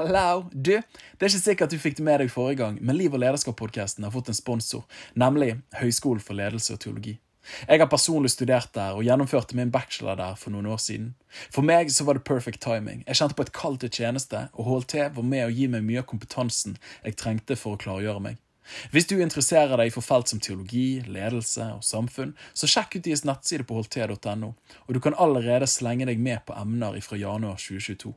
Hello! Du, det er ikke sikkert du fikk det med deg forrige gang, men Liv og lederskap-podkasten har fått en sponsor, nemlig Høgskolen for ledelse og teologi. Jeg har personlig studert der og gjennomførte min bachelor der for noen år siden. For meg så var det perfect timing. Jeg kjente på et kall til tjeneste, og HLT var med å gi meg mye av kompetansen jeg trengte for å klargjøre meg. Hvis du interesserer deg for felt som teologi, ledelse og samfunn, så sjekk ut deres nettside på holt.no, og du kan allerede slenge deg med på emner fra januar 2022.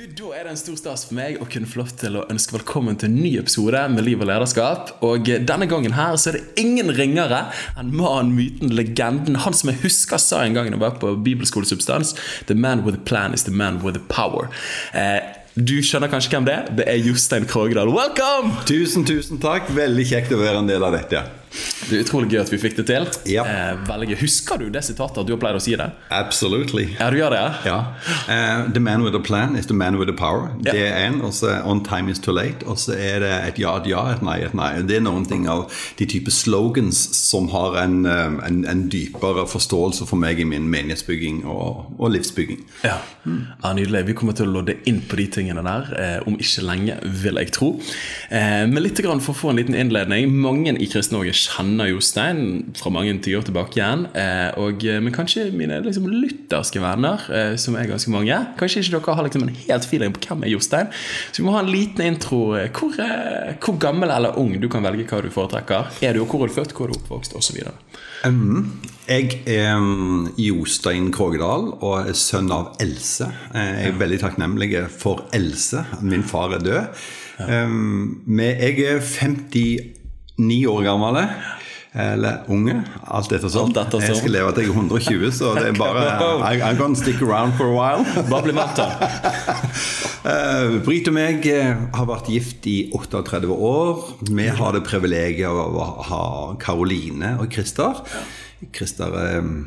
Du, Da er det en stor stas for meg å kunne få lov til å ønske velkommen til en ny episode med Liv og lederskap. Og denne gangen her så er det ingen ringere enn mannen, myten, legenden. Han som jeg husker sa en gang da jeg var på bibelskolesubstans The man with a plan is the man with the power. Eh, du skjønner kanskje hvem det er? Det er Jostein Krogdal. Welcome! Tusen, tusen takk. Veldig kjekt å være en del av dette. Det er utrolig gøy at vi fikk det til. Ja. Eh. Husker du det sitatet? Du har pleid å si det? Absolutely. Ja, du gjør det? Ja. Uh, the man with a plan is the man with the power. Ja. Det er en. Og så on time is too late. Og så er det et ja, et ja, et nei, et nei. Det er noen ting av de type slogans som har en, um, en, en dypere forståelse for meg i min menighetsbygging og, og livsbygging. Ja. ja, Nydelig. Vi kommer til å lodde inn på de tingene der eh, om ikke lenge, vil jeg tro. Eh, men litt grann for å få en liten innledning. Mange i Kristen-Norge kjenner Jostein fra mange tiår tilbake igjen. Eh, og, eh, men kanskje mine liksom, lutherske venner, eh, som er ganske mange, kanskje ikke dere har liksom, en helt feeling på hvem er Jostein. Så vi må ha en liten intro. Hvor, hvor gammel eller ung, du kan velge hva du foretrekker. Er du, og hvor er du født, hvor er du oppvokst, osv. Um, jeg er um, Jostein Krogedal og er sønn av Else. Jeg er veldig takknemlig for Else. Min far er død. Um, men jeg er 59 år gammel. Eller unge. Alt etter sånn. Alt. Jeg skal leve til jeg er 120, så det er bare I, I'm gonna stick around for a while. Bare bli vant. Uh, Brit og meg eh, har vært gift i 38 år. Vi har det privilegiet av å ha Karoline og Christer. Christer er mm,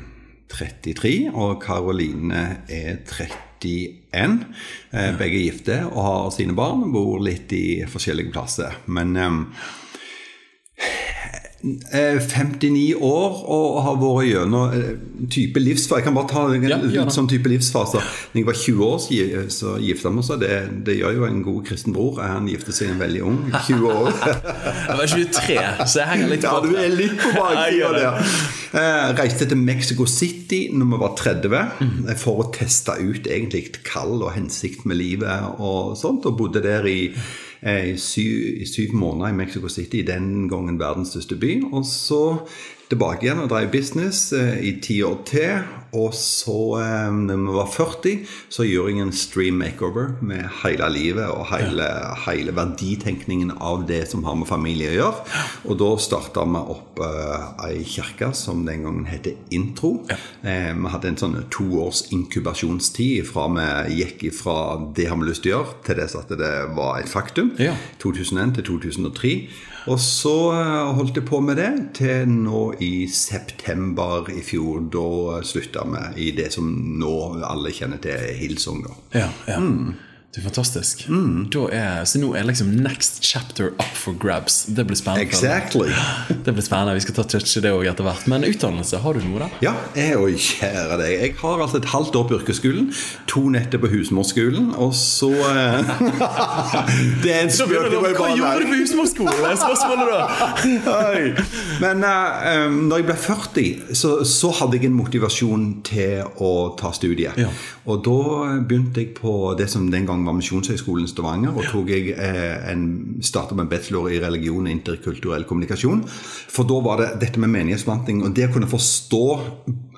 33, og Karoline er 31. Eh, Begge er gifte og har sine barn. Bor litt i forskjellige plasser. Men eh, 59 år og har vært gjennom eh, type livsfase. Jeg kan bare ta en Ja, sånn type livsfase. Når jeg var 20 år, så gi- så gifta vi oss. Det, det gjør jo en god kristen bror. Han gifter seg en veldig ung. 20 år. Jeg var 23, så jeg henger litt Ja, du er litt på jeg baksida der. Eh, reiste til Mexico City når vi var 30 Mhm. eh, for å teste ut egentlig kall og hensikt med livet og sånt. Og bodde der i, eh, i, syv, i syv måneder i Mexico City, den gangen verdens største by. Og så tilbake igjen og drev business eh, i ti år til. Og så, eh, når vi var 40, så gjorde jeg en stream makeover med hele livet og hele, hele verditenkningen av det som har med familie å gjøre. Og da starta vi opp uh, ei kirke som den gangen heter Intro. Eh, vi hadde en sånn to års inkubasjonstid fra vi gikk fra det har vi lyst til å gjøre, til det at det var et faktum. Ja. 2001 til 2003. Og så eh, holdt jeg på med det til nå i september i fjor. Da slutta vi i det som nå alle kjenner til Hillsong. da. Ja, ja. Det er fantastisk. Da er, så nå er liksom next chapter up for grabs. Det blir spennende. Exactly. Det blir spennende. Vi skal ta touche det òg etter hvert. Men utdannelse, har du noe, da? Ja, jeg, òg, kjære deg. Jeg har altså et halvt år på yrkesskolen, to netter på husmorskolen, og så eh, Det er en spøk. det Hva gjorde du på husmorskolen? er Spørsmålet da. Men uh, når jeg ble 40, så, så hadde jeg en motivasjon til å ta studiet. Ja. Og da begynte jeg på det som den gang var Misjonshøgskolen Stavanger. Og tok jeg eh, en, startet med en bachelor i religion og interkulturell kommunikasjon. For da var det dette med menighetsforvaltning og det å kunne forstå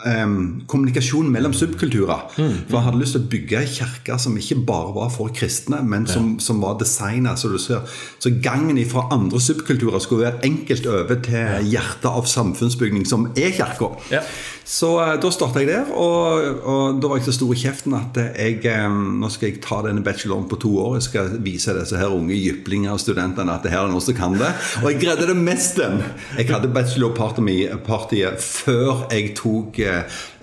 em, kommunikasjon mellom subkulturer. For jeg hadde lyst til å bygge ei kirke som ikke bare var for kristne, men som, som var designa så Så gangen fra andre subkulturer skulle være enkelt over til hjertet av samfunnsbygning, som er kirka. Ja. Så eh, da starta jeg der, og, og da var jeg så stor i kjeften at jeg eh, Nå skal jeg ta denne bacheloren på to år. Jeg skal vise disse her unge jyplinger og studentene at det her er noen som kan det. Og jeg greide det mest den! Jeg hadde bachelorpartiet før jeg tok eh,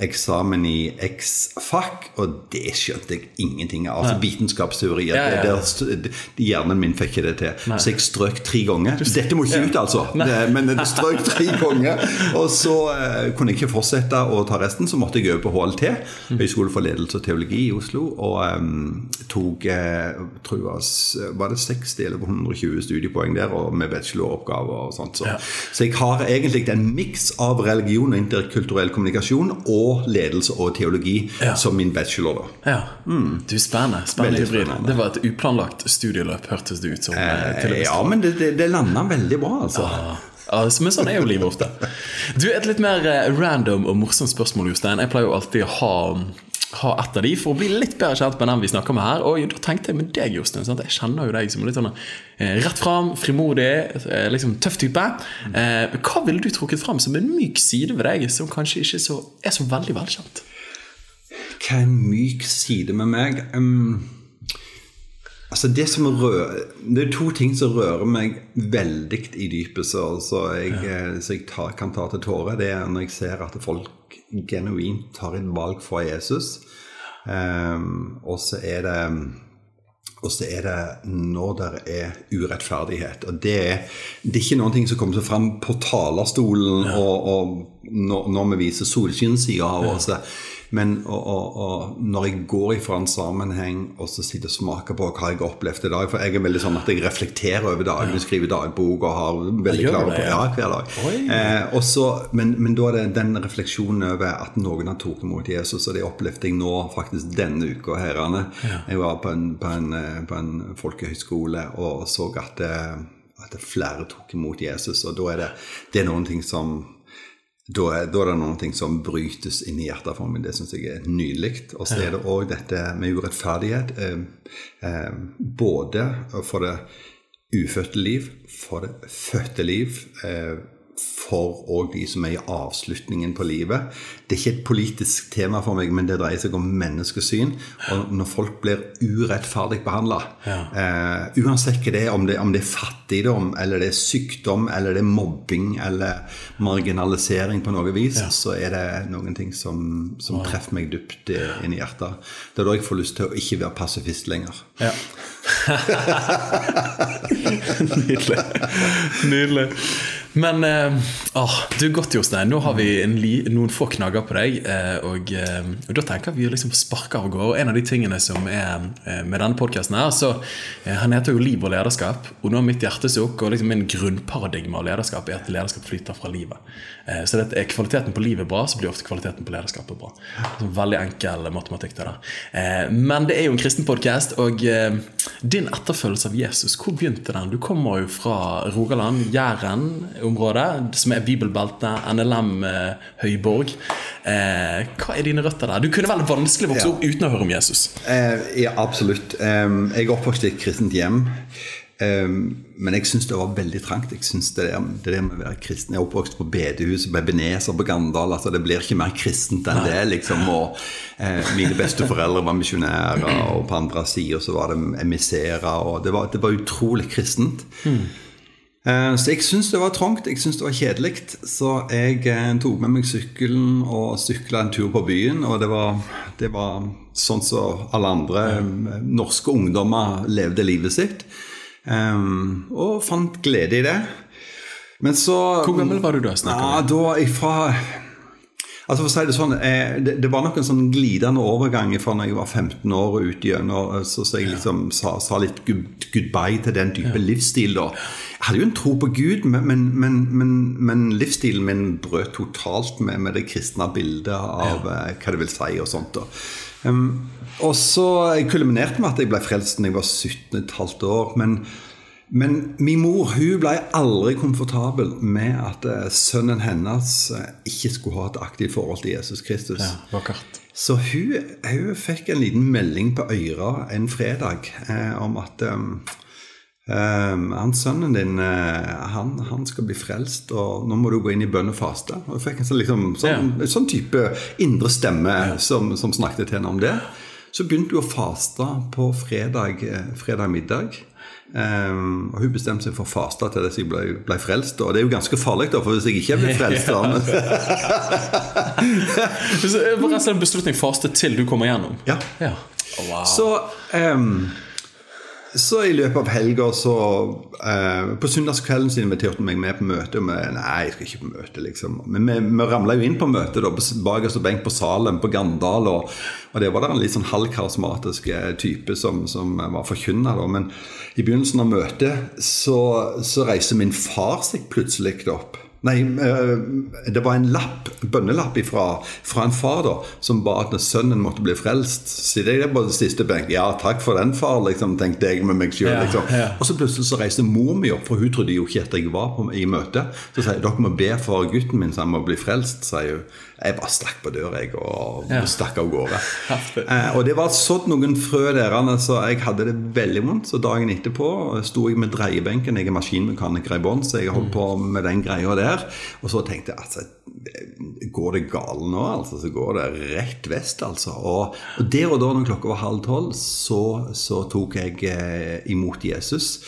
eksamen i X-FAC, og det skjønte jeg ingenting av. Altså vitenskapsteori. Ja, ja, ja. det- Hjernen min fikk ikke det til. Så jeg strøk tre ganger. Dette må ikke ut, altså. Det, men jeg strøk tre ganger. Og så uh, kunne jeg ikke fortsette å ta resten, så måtte jeg over på HLT, Høgskole for ledelse og teologi i Oslo, og um, tok uh, tror jeg var, det 60 eller 120 studiepoeng der, og med bacheloroppgaver og sånt. Så, så jeg har egentlig en miks av religion og interkulturell kommunikasjon og ledelse og teologi Ja. som min bachelor. da. Ja. Du, Spennende. spennende spennende. Det var et uplanlagt studieløp, hørtes det ut som. eh, Eh, ja, men det, det, det landa veldig bra, altså. Ja, men sånn er jo livet ofte. Du, Et litt mer eh, random og morsomt spørsmål, Jostein. Jeg pleier jo alltid å ha, ha ett av de for å bli litt bedre kjent med den vi snakker med her. Og da tenkte jeg med deg, Jostein. Jeg kjenner jo deg som litt sånn eh, rett fram, frimodig, eh, liksom tøff type. Eh, hva ville du trukket fram som en myk side ved deg, som kanskje ikke så, er så veldig velkjent? Hva er en myk side med meg? Um, altså det som rører Det er to ting som rører meg veldig i dypet, så, så jeg, eh, så jeg tar, kan ta til tårer. Det er når jeg ser at folk genuint tar et valg for Jesus. Um, og så er det og så er det når det er urettferdighet. Og det er, det er ikke ting som kommer fram på talerstolen og, og når, når vi viser solskinnssida av oss. Men og, og, og når jeg går ifra en sammenheng og så sitter og smaker på hva jeg har opplevd i dag For jeg er veldig sånn at jeg reflekterer over dagen, ja. skriver dagbok og har veldig klare på ja. ja, hver dag. Eh, også, men, men da er det den refleksjonen over at noen har tatt imot Jesus, og det opplevde jeg nå faktisk denne uka. herrene. Anne. Jeg var på en, på en, eh, på en folkehøyskole og så at, eh, at flere tok imot Jesus. Og da er det, det er noen ting som da er, da er det noen ting som brytes inn i hjertet for meg. Det syns jeg er nydelig. Og så er det òg dette med urettferdighet. Eh, eh, både for det ufødte liv, for det fødte liv, eh, for òg de som er i avslutningen på livet. Det er ikke et politisk tema for meg, men det dreier seg om menneskesyn. Og når folk blir urettferdig behandla, eh, uansett hva det er, om det, om det er fattigdom, eller det er sykdom, eller det er mobbing, eller marginalisering på noe vis, så er det noen ting som, som treffer meg dypt inn i hjertet. Det er da jeg får lyst til å ikke være pasifist lenger. Ja. Nydelig. Nydelig. Men eh, åh, du godt, Jostein. Nå har vi li, noen få knagger på deg. Eh, og, eh, og da tenker vi liksom sparke av gårde. Og en av de tingene som er med denne podkasten her, så Han heter jo Liv og lederskap. Og nå er mitt hjertesukk og liksom min grunnparadigme av lederskap er at lederskap flyter fra livet. Eh, så det er kvaliteten på livet bra, så blir ofte kvaliteten på lederskapet bra. Veldig enkel matematikk det der. Eh, men det er jo en kristen podkast, og eh, din etterfølgelse av Jesus, hvor begynte den? Du kommer jo fra Rogaland, Jæren-området, som er bibelbeltet, NLM Høyborg. Eh, hva er dine røtter der? Du kunne vel vanskelig vokse opp uten å høre om Jesus. Ja, absolutt. Jeg er oppvokst i et kristent hjem. Em, men jeg syns det var veldig trangt. Jeg synes det, der, det der med å være kristen Jeg er oppvokst på bedehuset på Ebenezer på Gandal. Altså, det blir ikke mer kristent enn det. liksom, og eh, Mine besteforeldre var misjonærer, og på andre sida så var det emissærer. og det var, det var utrolig kristent. Eh, Så jeg syns det var trangt, jeg syns det var kjedelig. Så jeg eh, tok med meg sykkelen og sykla en tur på byen. Og det var, det var sånn som alle andre eh, norske ungdommer levde livet sitt. Eh, og fant glede i det. Men så Hvor gammel var du da? Ja, da ifra Altså for å si Det sånn, eh, det, det var nok en sånn glidende overgang fra når jeg var 15 år og ut gjennom, så, så jeg liksom sa, sa litt good, goodbye til den type livsstil. da. Jeg hadde jo en tro på Gud, men, men, men, men, livsstilen min brøt totalt med, med det kristne bildet av ja. hva det vil si og sånt. Um, og så kulminerte med at jeg ble frelst da jeg var 17,5 år. men Men min mor hun ble aldri komfortabel med at eh, sønnen hennes eh, ikke skulle ha et aktivt forhold til Jesus Kristus. Ja, vakkert. Så hun, hun fikk en liten melding på øra en fredag eh, om at um, um, han sønnen din eh, han, han skal bli frelst, og nå må du gå inn i bønn og faste. Og jeg fikk en sånn, liksom, sånn, sånn type indre stemme som, som snakket til henne om det. Så begynte hun å faste på fredag, eh, fredag middag. Um, og Hun bestemte seg for å faste til jeg ble, ble, frelst. Og det er jo ganske farlig, da, for hvis jeg ikke blir frelst da, men... Det var rett og slett en beslutning faste til du kommer gjennom? Ja. ja. Oh, wow. Så um, så i løpet av helga så eh, På søndagskvelden så inviterte hun meg med på møte. Og vi, nei, jeg skal ikke på møte, liksom. Men vi, vi ramla jo inn på møtet da, bak oss benk på Salem, på Gandal. Og, og det var der en litt sånn halvkarismatisk eh, type som, som var forkynner. Men i begynnelsen av møtet så, så reiser min far seg plutselig opp. Nei, eh, det var en lapp, bønnelapp ifra, fra en far da, som ba at sønnen måtte bli frelst. Så det der på det siste benk. Ja, takk for den, far, liksom, tenkte jeg med meg sjøl. Ja, liksom. ja. Og så plutselig så reiste mor mi opp, for hun trodde jo ikke at jeg var på, i møte. Så sier hun dere må be for gutten min så han må bli frelst, sier hun. Jeg bare stakk på døra jeg, og Ja. stakk av gårde. Eh, og det var sådd noen frø der, så jeg hadde det veldig vondt. Så dagen etterpå sto jeg med dreiebenken. Jeg er maskinmekaniker i bånn, så jeg holdt på med den greia der. Og så tenkte jeg altså Går det galt nå, altså? Så går det rett vest, altså. Og, og der og da, når klokka var halv tolv, så, så tok jeg eh, imot Jesus.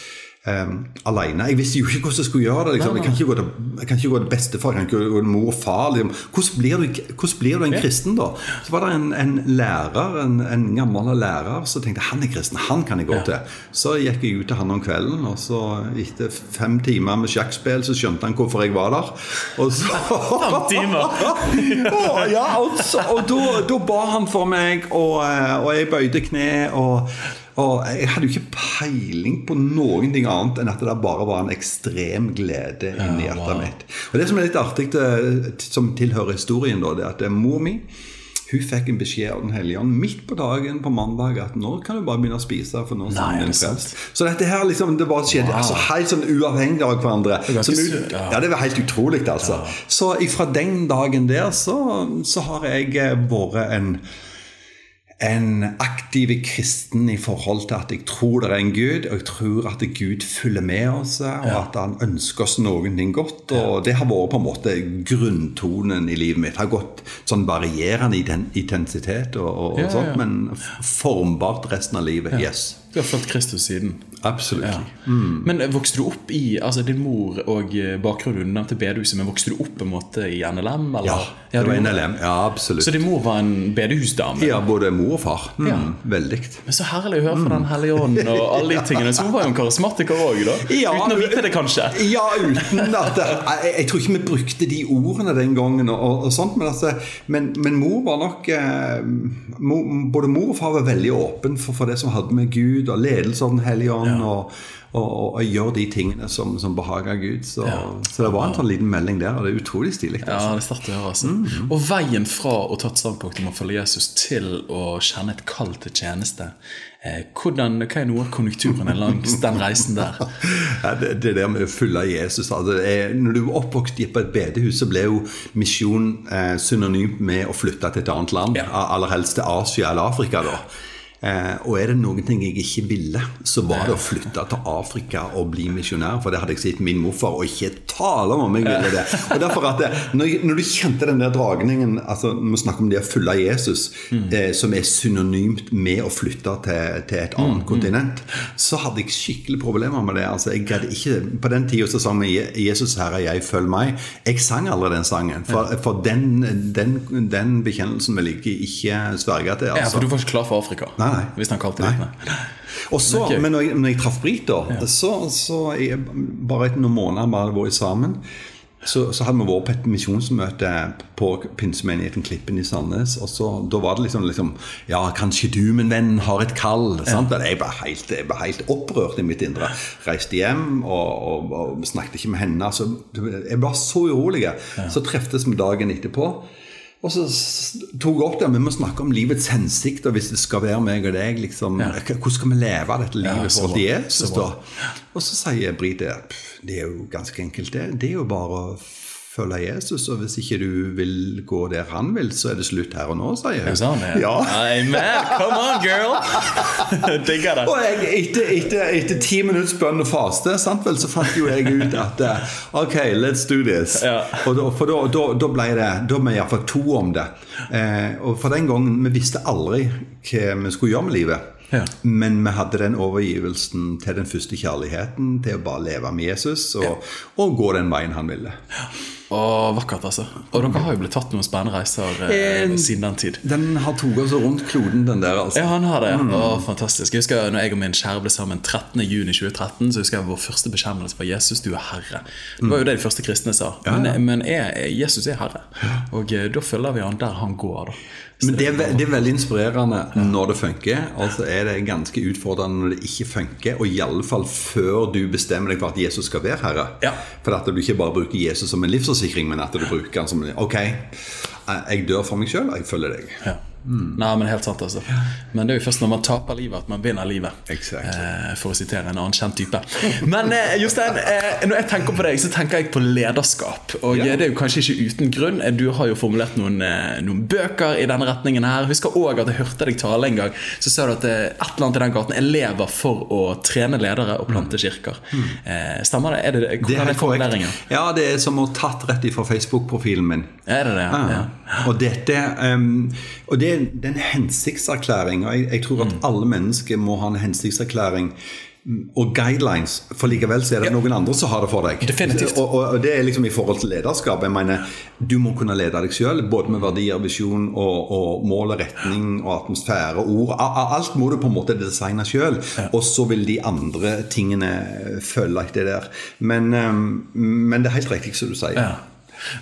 Um, alene. Jeg visste jo ikke hvordan jeg skulle gjøre det. Liksom. Jeg, kan ikke gå til, jeg kan ikke gå til bestefar, jeg kan ikke gå til mor og far. Liksom. Hvordan, blir du, hvordan blir du en kristen, da? Så var det en, en lærer, en, en gammel lærer, så tenkte han er kristen, han kan jeg gå til. Så gikk jeg ut til han om kvelden, og så etter fem timer med sjakkspill, så skjønte han hvorfor jeg var der. Og så Fem timer! Ja, og, så, og da, da ba han for meg, og, eh, og jeg bøyde kne. Og, og jeg hadde jo ikke peiling på noen ting annet enn at det bare var en ekstrem glede inni hjertet wow. mitt. Og det som er litt artig, som tilhører historien, da, det er at eh, mor mi hun fikk en beskjed av Den hellige ånd midt på dagen på mandag at nå kan du bare begynne å spise. for nå Nei, er det frelst. Så dette her liksom, det bare skjedde altså, helt sånn uavhengig av hverandre. Det, Som ja. ja, det var helt utrolig, altså. Så fra den dagen der så, så har jeg eh, vært en en aktiv kristen i forhold til at jeg tror det er en Gud, og jeg tror at Gud følger med oss, og at han ønsker oss noen ting godt. og Det har vært på en måte grunntonen i livet mitt. Det har gått sånn varierende i intensitet, og, og, og sånt, men formbart resten av livet. Yes. Du har fulgt Kristus siden. Absolutt. Ja. Men eh, vokste du opp i altså Din mor og eh, bakgrunnen du nevnte bedehuset, men vokste du opp på en måte i NLM? Eller? Ja, det var NLM. Ja, absolutt. Så din mor var en bedehusdame? Ja, både mor og far. Mm, Ja. Veldig. Men så herlig å høre fra Den hellige ånd og alle de tingene. Så hun var jo en karismatiker òg, da? Ja, Uten å vite det, kanskje? Ja, uten at jeg, jeg tror ikke vi brukte de ordene den gangen, og, og sånt, men, altså, men, men mor var nok eh, mor, Både mor og far var veldig åpen for, for det som hadde med Gud og ledelse av Den hellige ånd, og, og, og, og gjøre de tingene som, som behager Gud. Så, så det var en sånn liten melding der, og det er utrolig stilig. Ja, Altså. det er sterkt å høre. altså. Og veien fra å ta et standpunkt om å følge Jesus til å kjenne et kall til tjeneste, eh, hvordan, hva er noe av konjunkturene langs den reisen der? Ja, det, det der med å følge Jesus altså, er, Når du er oppvokst på et bedehus, så ble jo misjon eh, synonymt med å flytte til et annet land. Ja. Aller helst til Asia eller Afrika. da Eh, og er det noen ting jeg ikke ville, så var det å flytte til Afrika og bli misjonær. For det hadde jeg sett min morfar, og ikke tale om jeg ville det. Og derfor at det, når, når du kjente den der dragningen altså vi snakker om det å følge Jesus, eh, som er synonymt med å flytte til, til et annet kontinent, så hadde jeg skikkelig problemer med det. Altså, jeg greide ikke, På den tida så sang vi 'Jesus Herre, jeg følg meg'. Jeg sang aldri den sangen. For, for den, den, den bekjennelsen vil jeg ikke sverge til. Ja, Altså. For du var ikke klar for Afrika? Nei, nei. Hvis han kalte det så, Men når jeg, når jeg traff Brit, da, så, så jeg, bare etter noen måneder vi hadde vært sammen, så, så hadde vi vært på et misjonsmøte på pinsemenigheten Klippen i Sandnes. Og så, da var det liksom, liksom Ja, kanskje du, min venn, har et kall. Sant? Vel, Jeg, ble helt, jeg ble helt opprørt i mitt indre. Reiste hjem og, og, og snakket ikke med henne. Altså, jeg var så urolig. Så treftes vi dagen etterpå. Og så tok jeg opp det, vi må snakke om livets hensikt, og hvis det skal være meg og deg, liksom, hvordan skal vi leve dette livet Ja, til. Jesus? Så da? Og så sier Brit det, det er jo ganske enkelt det. Det er jo bare å følge Jesus, og hvis ikke du vil gå der han vil, så er det slutt her og nå, sier Er jeg. sånn? Ja. Amen! Come on, girl! Digger det. Og jeg, etter, etter, etter ti minutts bønn og faste, sant vel, så fant jo jeg ut at eh, Ok, let's do this. Ja. Og da, for da, da, da ble det Da ble vi iallfall to om det. Eh, og for den gangen Vi visste aldri hva vi skulle gjøre med livet. Ja. Men vi hadde den overgivelsen til den første kjærligheten, til å bare leve med Jesus og, og gå den veien han ville. Å, vakkert, altså. Og dere har jo blitt tatt noen spennende reiser eh, siden den tid. Den har tatt oss rundt kloden, den der, altså. Ja, han har det. Å, fantastisk. Jeg husker når jeg og min kjære ble sammen 13. juni 2013, så husker jeg vår første bekjennelse var 'Jesus, du er Herre'. Det var jo det de første kristne sa. Men, men er, Jesus er Herre. Og eh, da følger vi han der han går, da. Men det er, det er veldig inspirerende når det funker, og så er det ganske utfordrende når det ikke funker. Og iallfall før du bestemmer deg for at Jesus skal være herre. Ja. For at du ikke bare bruker Jesus som en livsforsikring, men at du bruker han som en Ok, jeg dør for meg sjøl, og jeg følger deg. Ja. Nei, men helt sant, altså. Men det er jo først når man taper livet, at man vinner livet. Exactly. Eh, for å sitere en annen kjent type. Men eh, Jostein, eh, når jeg tenker på deg, så tenker jeg på lederskap. Og eh, det er jo kanskje ikke uten grunn. Eh, Du har jo formulert noen, eh, noen bøker i denne retningen her. Husker òg at jeg hørte deg tale en gang. Så sa du at eh, et eller annet i den gaten elever for å trene ledere og plante kirker. Eh, stemmer det? Er det Det er er formuleringen? Ja, det er som å tatt rett ifra Facebook-profilen min. Er det det? Ja. Ja. Og, dette, um, og det, er- det er en hensiktserklæring. Og jeg, jeg tror Mm. at alle mennesker må ha en hensiktserklæring mm, og guidelines. For likevel så er det noen andre som har det for deg. Definitivt. Og, og, det er liksom i forhold til lederskap. Jeg mener, Du må kunne lede deg sjøl, både med verdier, visjon og, og mål og retning og atmosfære og ord. Alt må du på en måte designe sjøl, og så vil de andre tingene følge etter der. Men, um, men det er helt riktig som du sier. Ja.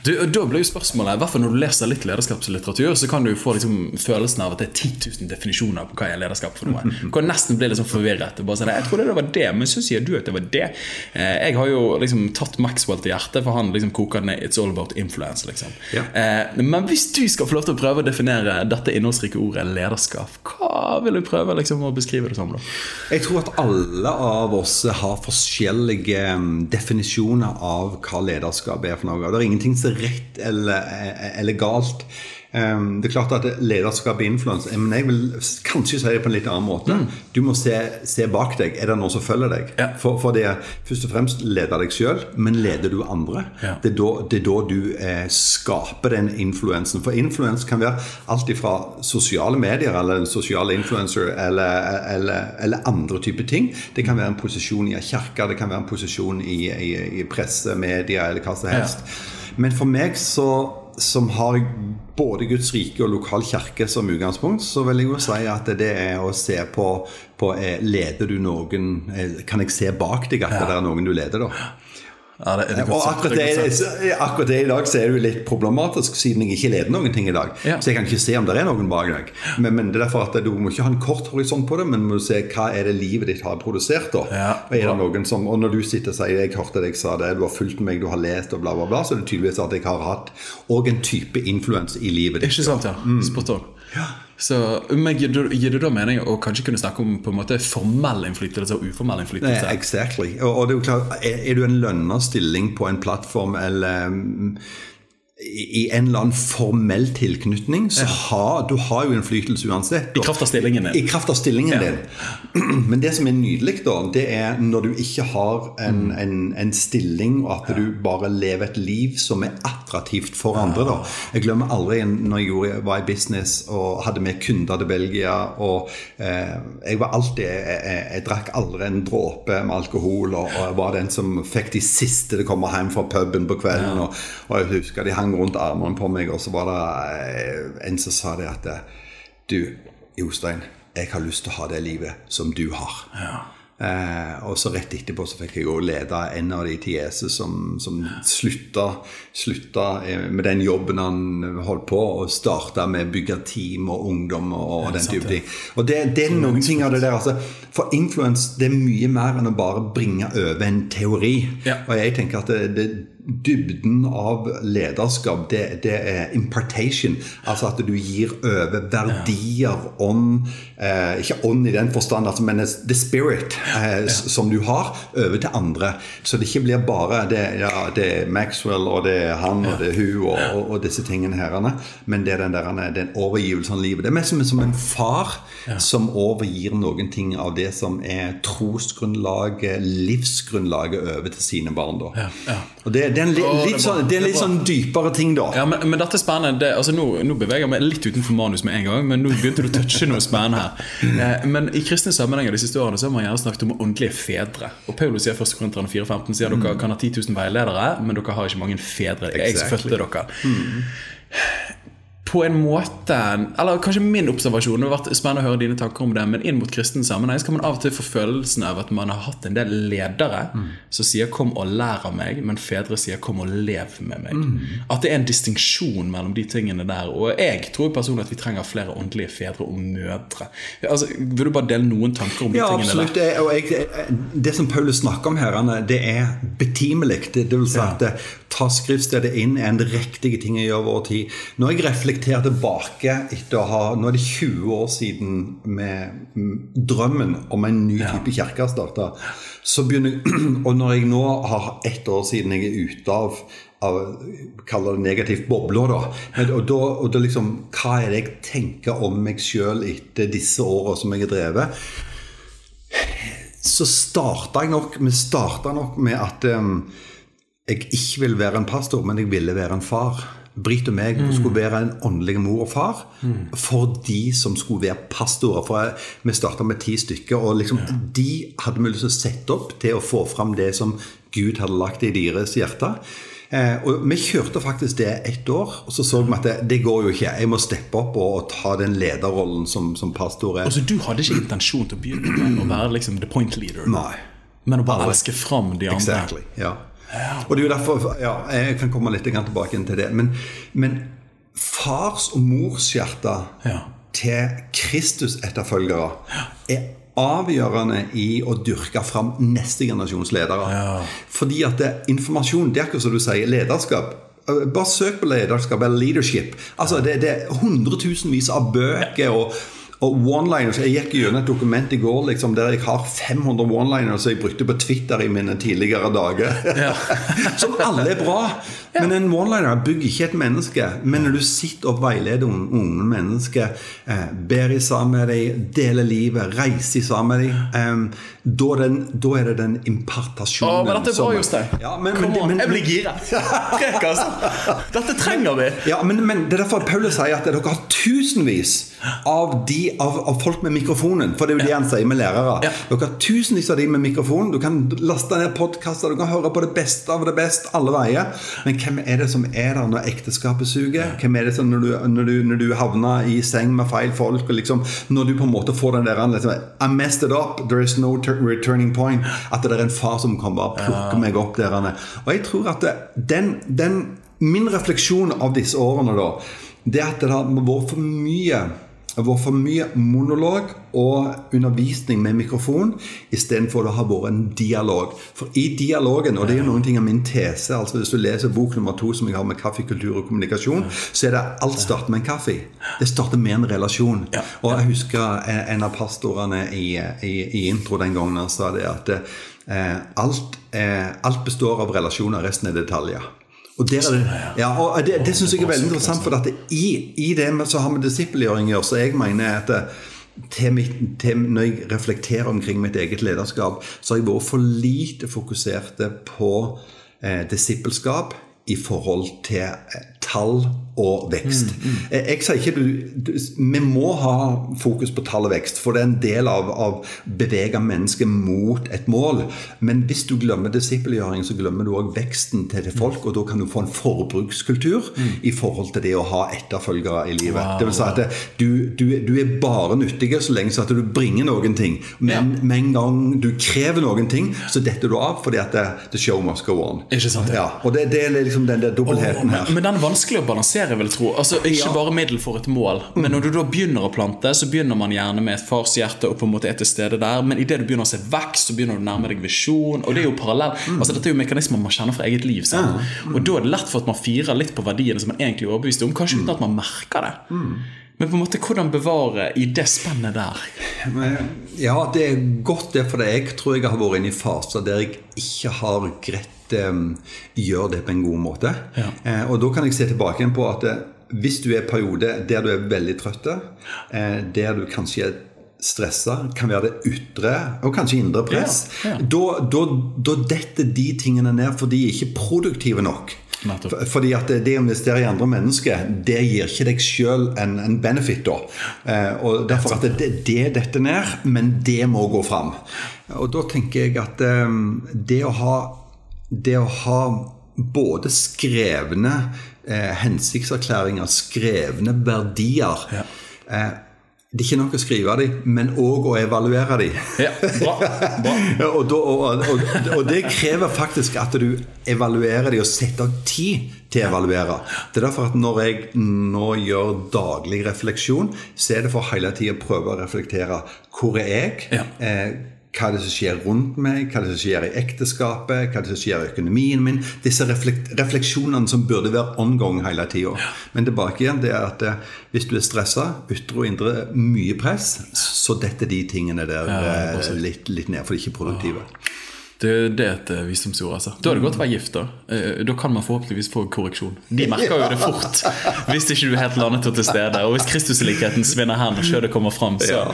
Du, da blir jo spørsmålet, hvert Når du leser litt lederskapslitteratur, så kan du få liksom følelsen av at det er 10 000 definisjoner på hva er lederskap for noe. Du kan nesten bli litt sånn forvirret. Bare sånn, jeg trodde det var det, men så sier du at det var det. Eh, jeg har jo liksom tatt Maxwell til hjertet, for han liksom koker ned It's all about influence. liksom. Ja. Eh, men hvis du skal få lov til å prøve å definere dette innholdsrike ordet lederskap, hva vil du prøve liksom å beskrive det som? da? Jeg tror at alle av oss har forskjellige mm, definisjoner av hva lederskap er for noe. Det er ingenting er rett eller, eller galt. Um, det er klart at lederskap er influens, men jeg vil kanskje si det på en litt annen måte. Du må se, se bak deg. Er det noen som følger deg? Ja. For, for det er først og fremst leder deg sjøl, men leder du andre? Ja. Det, er da, det er da du eh, skaper den influensen. For influens kan være alt ifra sosiale medier eller en sosial influencer eller, eller, eller andre typer ting. Det kan være en posisjon i en kirke, det kan være en posisjon i, i, i presse, media eller hva som helst. Men for meg så som har både Guds rike og lokal kirke som utgangspunkt, så vil jeg jo si at det er å se på, på eh, Leder du noen eh, Kan jeg se bak deg at det er noen du leder, da? Ja, det, det Og akkurat det akkurat i dag så er det jo litt problematisk, siden jeg ikke leder noen ting i dag. Ja. Så jeg kan ikke se om det er noen bak deg. Men, men det er derfor at du må ikke ha en kort horisont på det, men må se hva er det livet ditt har produsert. da. Ja, og, er det noen som, og når du sitter og sier jeg hørte deg sa det, du har fulgt meg, du har lest og bla, bla, bla, så er det tydeligvis at jeg har hatt òg en type influens i livet ditt. Ikke sant, ja. Mm. Spot on. Så, men gir det, gir det da mening å kanskje kunne snakke om på en måte formell innflytelse og uformell Nei, innflytelse? exactly. Og, og det er jo klart, er, er du en lønna stilling på en plattform eller mm, i, en eller annen formell tilknytning, så har du har jo innflytelse uansett. I kraft av stillingen din. I kraft av stillingen din. Men det som er nydelig, da, det er når du ikke har en, Mm. en, en stilling, og at du bare lever et liv som er attraktivt for andre. da. Jeg glemmer aldri når jeg var i business og hadde med kunder til Belgia. og eh, Jeg var alltid, jeg, jeg, jeg drakk aldri en dråpe med alkohol, og, og jeg var den som fikk de siste til å komme hjem fra puben på kvelden. Og, og jeg husker de hang rundt armene på meg, og så var det eh, en som sa det at Du, Jostein, jeg har lyst til å ha det livet som du har. Eh, og så rett etterpå så fikk jeg jo lede en av de til Jesus som, som slutta, slutta eh, med den jobben han holdt på, og starta med å bygge team og ungdom og, og den type ting. Og det, det er noen ting av det der. Altså, for influence det er mye mer enn å bare bringe over en teori. Ja. Og jeg tenker at det, det, dybden av lederskap, det, det, er impartation. Altså at du gir over verdier, ånd eh, Ikke ånd i den forstand, altså, men the spirit eh, som du har, over til andre. Så det ikke blir bare det, ja, det er Maxwell, og det er han, og det er hun, og, og, og disse tingene her. Men det er den, der, den overgivelsen av livet. Det er mest som, som en far som overgir noen ting av det som er trosgrunnlaget, livsgrunnlaget, over til sine barn. da. Ja, ja. Og det, det, er en li, litt, det sånn, det er litt Det sånn dypere ting, da. Ja, men, men dette er spennende. Det, altså, nå, nå beveger jeg meg litt utenfor manus med en gang, men nå begynte du å touche noe spennende her. Eh, men i kristne sammenhenger de siste årene så har man gjerne snakket om åndelige fedre. Og Paulus sier 1. Korinterne 4,15 sier dere kan ha 10 000 veiledere, men dere har ikke mange fedre. Det er jeg som Exactly. fødte dere. På en måte Eller kanskje min observasjon, det har vært spennende å høre dine tanker om det, men inn mot kristen sammenheng så kan man av og til få følelsen av at man har hatt en del ledere som sier 'kom og lær av meg', men fedre sier 'kom og lev med meg'. At det er en distinksjon mellom de tingene der. Og jeg tror personlig at vi trenger flere åndelige fedre og mødre. Altså, vil du bare dele noen tanker om de Ja, tingene absolutt. der? Ja, og det som Paulus snakker om her, det er betimelig. Det, det vil si at ta skriftstedet inn er en riktig ting å gjøre over tid. Når jeg reflekterer tilbake etter å ha Nå er det 20 år siden med mm, drømmen om en ny type kirke starta. Så begynner jeg Og når jeg nå har ett år siden jeg er ute av av, kaller det negativt bobler, da. Men, og da, og da liksom, Hva er det jeg tenker om meg sjøl etter disse åra som jeg har drevet? så starta jeg nok, vi starta nok med at um, jeg ikke ville være en pastor, men jeg ville være en far. Britt og meg skulle være en åndelig mor og far for de som skulle være pastorer. For vi starta med ti stykker, og liksom, de hadde vi lyst til å sette opp til å få fram det som Gud hadde lagt i deres hjerte. Eh, og Vi kjørte faktisk det ett år, og så så vi at det, det går jo ikke. Jeg må steppe opp og, og ta den lederrollen som, som pastor er. Altså, du hadde ikke intensjon til å begynne med å være liksom the point leader, Nei. men å bare elske fram de andre. Exactly, ja. Og det er jo derfor ja, Jeg kan komme litt tilbake til det. Men, men fars og mors hjerte Ja. til Kristus-etterfølgere er avgjørende i å dyrke fram neste generasjons ledere. Fordi at det, informasjon, det er akkurat som du sier, lederskap. Eh, Bare søk på lederskap eller leadership. Altså, det, det er hundretusenvis av bøker og og one-liners, Jeg gikk gjennom et dokument i går liksom, der jeg har 500 one-liners jeg brukte på Twitter i mine tidligere dager. som alle er bra. Men en one-liner bygger ikke et menneske. Men når du sitter og veileder un- unge mennesker, eh, ber i sammen med dem, deler livet, reiser i sammen med dem, eh, da, den, da er det den impartasjonen. Åh, men dette er bra, Jostein. Ja, men, men, men, jeg blir gira. Prekas. Dette trenger vi. Ja, men, men det er derfor Paulus sier at dere har tusenvis av, de, av, av folk med mikrofonen. For det er jo det han sier med lærere. Dere har tusenvis av de med mikrofon. Du kan laste ned podkaster, du kan høre på det beste av det beste alle veier. Men hvem er det som er der når ekteskapet suger? Hvem er det som når du, når du, når du havner i seng med feil folk, liksom, når du på en måte får den der liksom, I messed it up, there is no tur- returning point. At det er en far som kan bare plukke ja. meg opp der. Og jeg tror at det, den, den Min refleksjon av disse årene da, det er at det har vært for mye vært for mye monolog og undervisning med mikrofon istedenfor det har vært en dialog. For i dialogen, og det er jo noen ting av min tese altså Hvis du leser bok nummer to som jeg har med kaffekultur og kommunikasjon, så er det alt starter med en kaffe. Det starter med en relasjon. Og jeg husker en en av pastorene i, i, i intro den gangen sa det at eh, alt, eh, alt består av relasjoner, resten er detaljer. Og, der det, ja, og det, det syns jeg er veldig interessant, for at det, i, i det med, så har vi disippelgjøring å gjøre. Så jeg mener at det, til mitt, til, når jeg reflekterer omkring mitt eget lederskap, så har jeg vært for lite fokusert på eh, disippelskap i forhold til eh, tall og vekst. Eh, Jeg sier ikke du, du Vi må ha fokus på tall og vekst, for det er en del av å bevege mennesket mot et mål. Men hvis du glemmer disippelgjøring, så glemmer du òg veksten til det folk, og da kan du få en forbrukskultur i forhold til det å ha etterfølgere i livet. Wow. Det vil si at det, du, du, du er bare nyttig så lenge så at du bringer noen ting. Men med en gang du krever noen ting, så detter du av fordi at the show must go on. Ikke sant, ja. Ja, og det, det er liksom den der dobbeltheten her. Men, men den vanskelig å balansere, vil jeg tro. Altså, ikke Ja. bare middel for et mål. Men når du da begynner å plante, så begynner man gjerne med et farshjerte og på en måte er til stede der. Men idet du begynner å se vekst, så begynner du å nærme deg visjon. Og det er jo parallell. Altså, dette er jo mekanismer man kjenner fra eget liv. Sant? Og da er det lett for at man firer litt på verdiene som man egentlig er overbevist om, kanskje uten at man merker det. Men på en måte, hvordan bevare i det spennet der? Ja, det er godt det, for jeg tror jeg har vært inne i faser der jeg ikke har greit um, gjøre det på en god måte. Ja. Eh, og da kan jeg se tilbake på at eh, hvis du er i periode der du er veldig trøtt, eh, der du kanskje er stressa, kan være det ytre og kanskje indre press, Ja, ja. Da, da, da detter de tingene ned, for de er ikke produktive nok. Nettopp. Fordi at det å investere i andre mennesker, det gir ikke deg sjøl en, en benefit, da. Eh, og derfor at det, det detter ned, men det må gå fram. Og da tenker jeg at eh, det å ha det å ha både skrevne eh, hensiktserklæringer, skrevne verdier Ja. eh, Det er ikke nok å skrive dem, men òg å evaluere dem. Ja, bra. bra. Og, da, og, og, og det krever faktisk at du evaluerer dem og setter av tid til å evaluere. Det er derfor at når jeg nå gjør daglig refleksjon, så er det for hele tida å prøve å reflektere. Hvor er jeg? Ja. Eh, hva er det som skjer rundt meg? Hva er det som skjer i ekteskapet? Hva er det som skjer i økonomien min? Disse reflek refleksjonene som burde være ongoing hele tida. Men tilbake igjen, det er at eh, hvis du er stressa, ytre og indre, mye press, så detter de tingene der ja, litt, litt ned, for de er ikke produktive. Det, det er et eh, visdomsord. altså Da er det godt å være gift. Da Eh, Da kan man forhåpentligvis få korreksjon. De merker jo det fort hvis ikke du er helt landet og til stede. Og hvis Kristuslikheten svinner hen og skjødet kommer fram, så.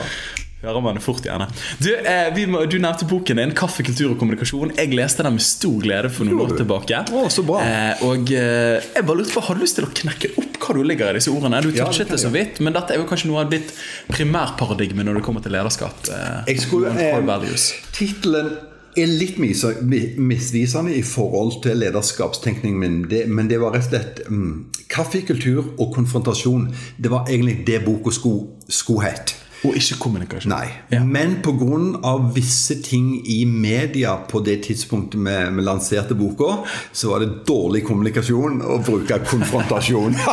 Hører man det fort gjerne. Du, eh, vi må, du nevnte boken din 'Kaffe, kultur og kommunikasjon'. Jeg leste den med stor glede for noen år tilbake. Å, så bra. Eh, og eh, jeg bare lurte på, Har du lyst til å knekke opp hva du ligger i disse ordene? Du Ja, det touchet kan det så vidt, men dette er jo kanskje noe av ditt primærparadigme når det kommer til lederskap. Eh, Jeg skulle, eh. Tittelen er litt misvisende i forhold til lederskapstenkningen min, det, men det var rett og slett mm, Kaffe, kultur og konfrontasjon. Det var egentlig det boka skulle het hett. Og ikke kommunikasjon. Nei. Ja. Men pga. visse ting i media på det tidspunktet vi, vi lanserte boka, så var det dårlig kommunikasjon å bruke konfrontasjon.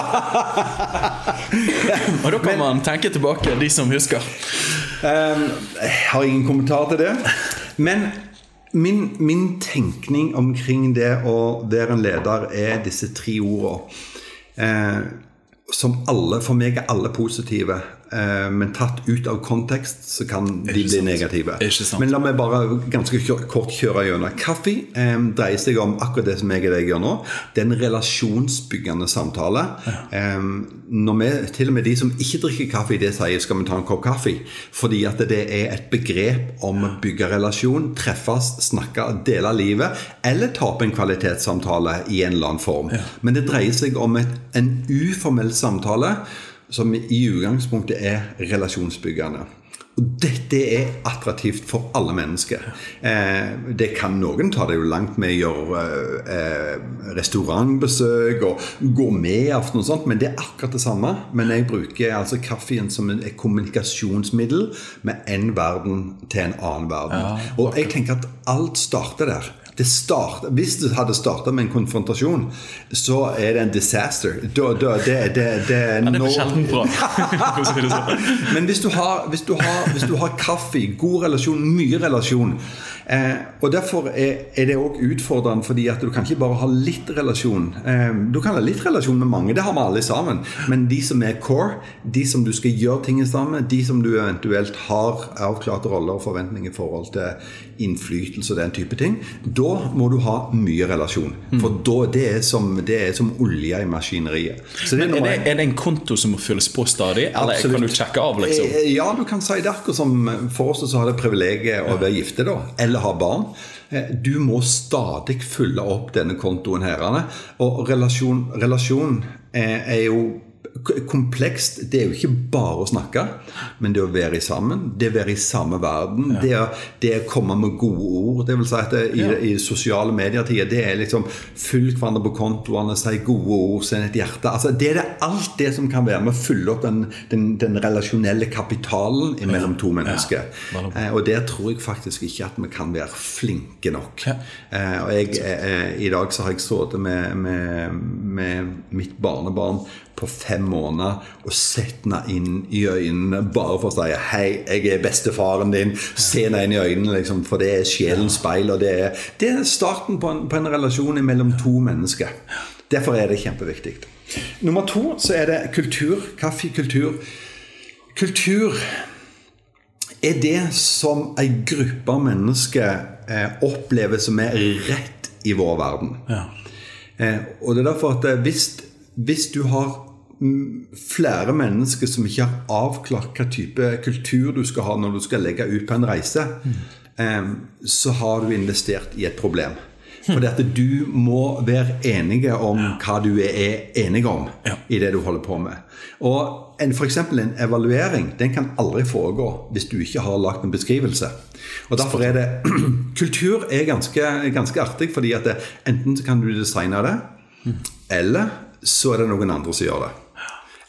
Og da kan man tenke tilbake, de som husker. Um, jeg har ingen kommentar til det. Men min, min tenkning omkring det å være en leder er disse tre ordene. Eh, som alle, For meg er alle positive, men tatt ut av kontekst så kan de bli negative. Men la meg bare ganske kort kjøre gjennom. Kaffe eh, dreier seg om akkurat det som jeg og deg gjør nå. Det er en relasjonsbyggende samtale. Eh, når vi, til og med de som ikke drikker kaffe, det sier 'skal vi ta en kopp kaffe'? Fordi at det er et begrep om å bygge relasjon, treffes, snakke, dele livet, eller ta opp en kvalitetssamtale i en eller annen form. Men det dreier seg om et, en uformell samtale som i utgangspunktet er relasjonsbyggende. Og dette er attraktivt for alle mennesker. Eh, det kan noen ta det jo langt med å gjøre eh, restaurantbesøk og gourmetaften og sånt, men det er akkurat det samme. Men jeg bruker altså kaffen som et kommunikasjonsmiddel med en verden til en annen verden. og jeg tenker at alt starter der. Det start, hvis det hadde starta med en konfrontasjon, så er det en disaster. Da, da, det, det, det Ja, det er sjelden bra. sånn. men hvis du, har, hvis, du har, hvis du har kaffe, god relasjon, mye relasjon eh, Og derfor er, er det òg utfordrende, fordi at du kan ikke bare ha litt relasjon. Eh, du kan ha litt relasjon med mange, det har vi alle sammen. Men de som er core, de som du skal gjøre ting sammen med, de som du eventuelt har avklarte roller og forventninger i forhold til innflytelse og den type ting, da må du ha mye relasjon. For da, det, er som, det er som olje i maskineriet. Så det er det, er det en konto som må fylles på stadig, eller Absolutt. kan du sjekke av, liksom? Eh, Ja, du kan si det akkurat som for oss som har det privilegiet å være gifte, da, eller ha barn. Eh, Du må stadig fylle opp denne kontoen her. Og relasjon, relasjon eh, er jo komplekst. Det er jo ikke bare å snakke, men det å være sammen. Det å være i samme verden. Det, å, det å komme med gode ord. Det vil si at det, i, i sosiale medier-tider, det er liksom følg hverandre på kontoene, si gode ord, send et hjerte. Altså, det er det alt det som kan være med å fylle opp den, den, den relasjonelle kapitalen mellom to mennesker. Eh, og der tror jeg faktisk ikke at vi kan være flinke nok. Ja. Eh, og jeg, eh, I dag så har jeg sittet med, med, med mitt barnebarn på fem måneder og sett henne inn i øynene bare for å si 'Hei, jeg er bestefaren din'. Se henne inn i øynene, liksom, for det er sjelens speil. Og det er, det er starten på en, på en relasjon mellom to mennesker. Derfor er det kjempeviktig. Nummer to så er det kultur. Kaffekultur. Kultur er det som ei gruppe mennesker eh, opplever som er rett i vår verden. Ja. Eh, og det er derfor at eh, hvis, hvis du har flere mennesker som ikke har avklart hva type kultur du skal ha når du skal legge ut på en reise, mm. så har du investert i et problem. Fordi at du må være enige om hva du er enige om i det du holder på med. Og en, for en evaluering den kan aldri foregå hvis du ikke har lagt en beskrivelse. Og derfor er det Kultur er ganske, ganske artig, fordi at det, enten kan du designe det, eller så er det noen andre som gjør det.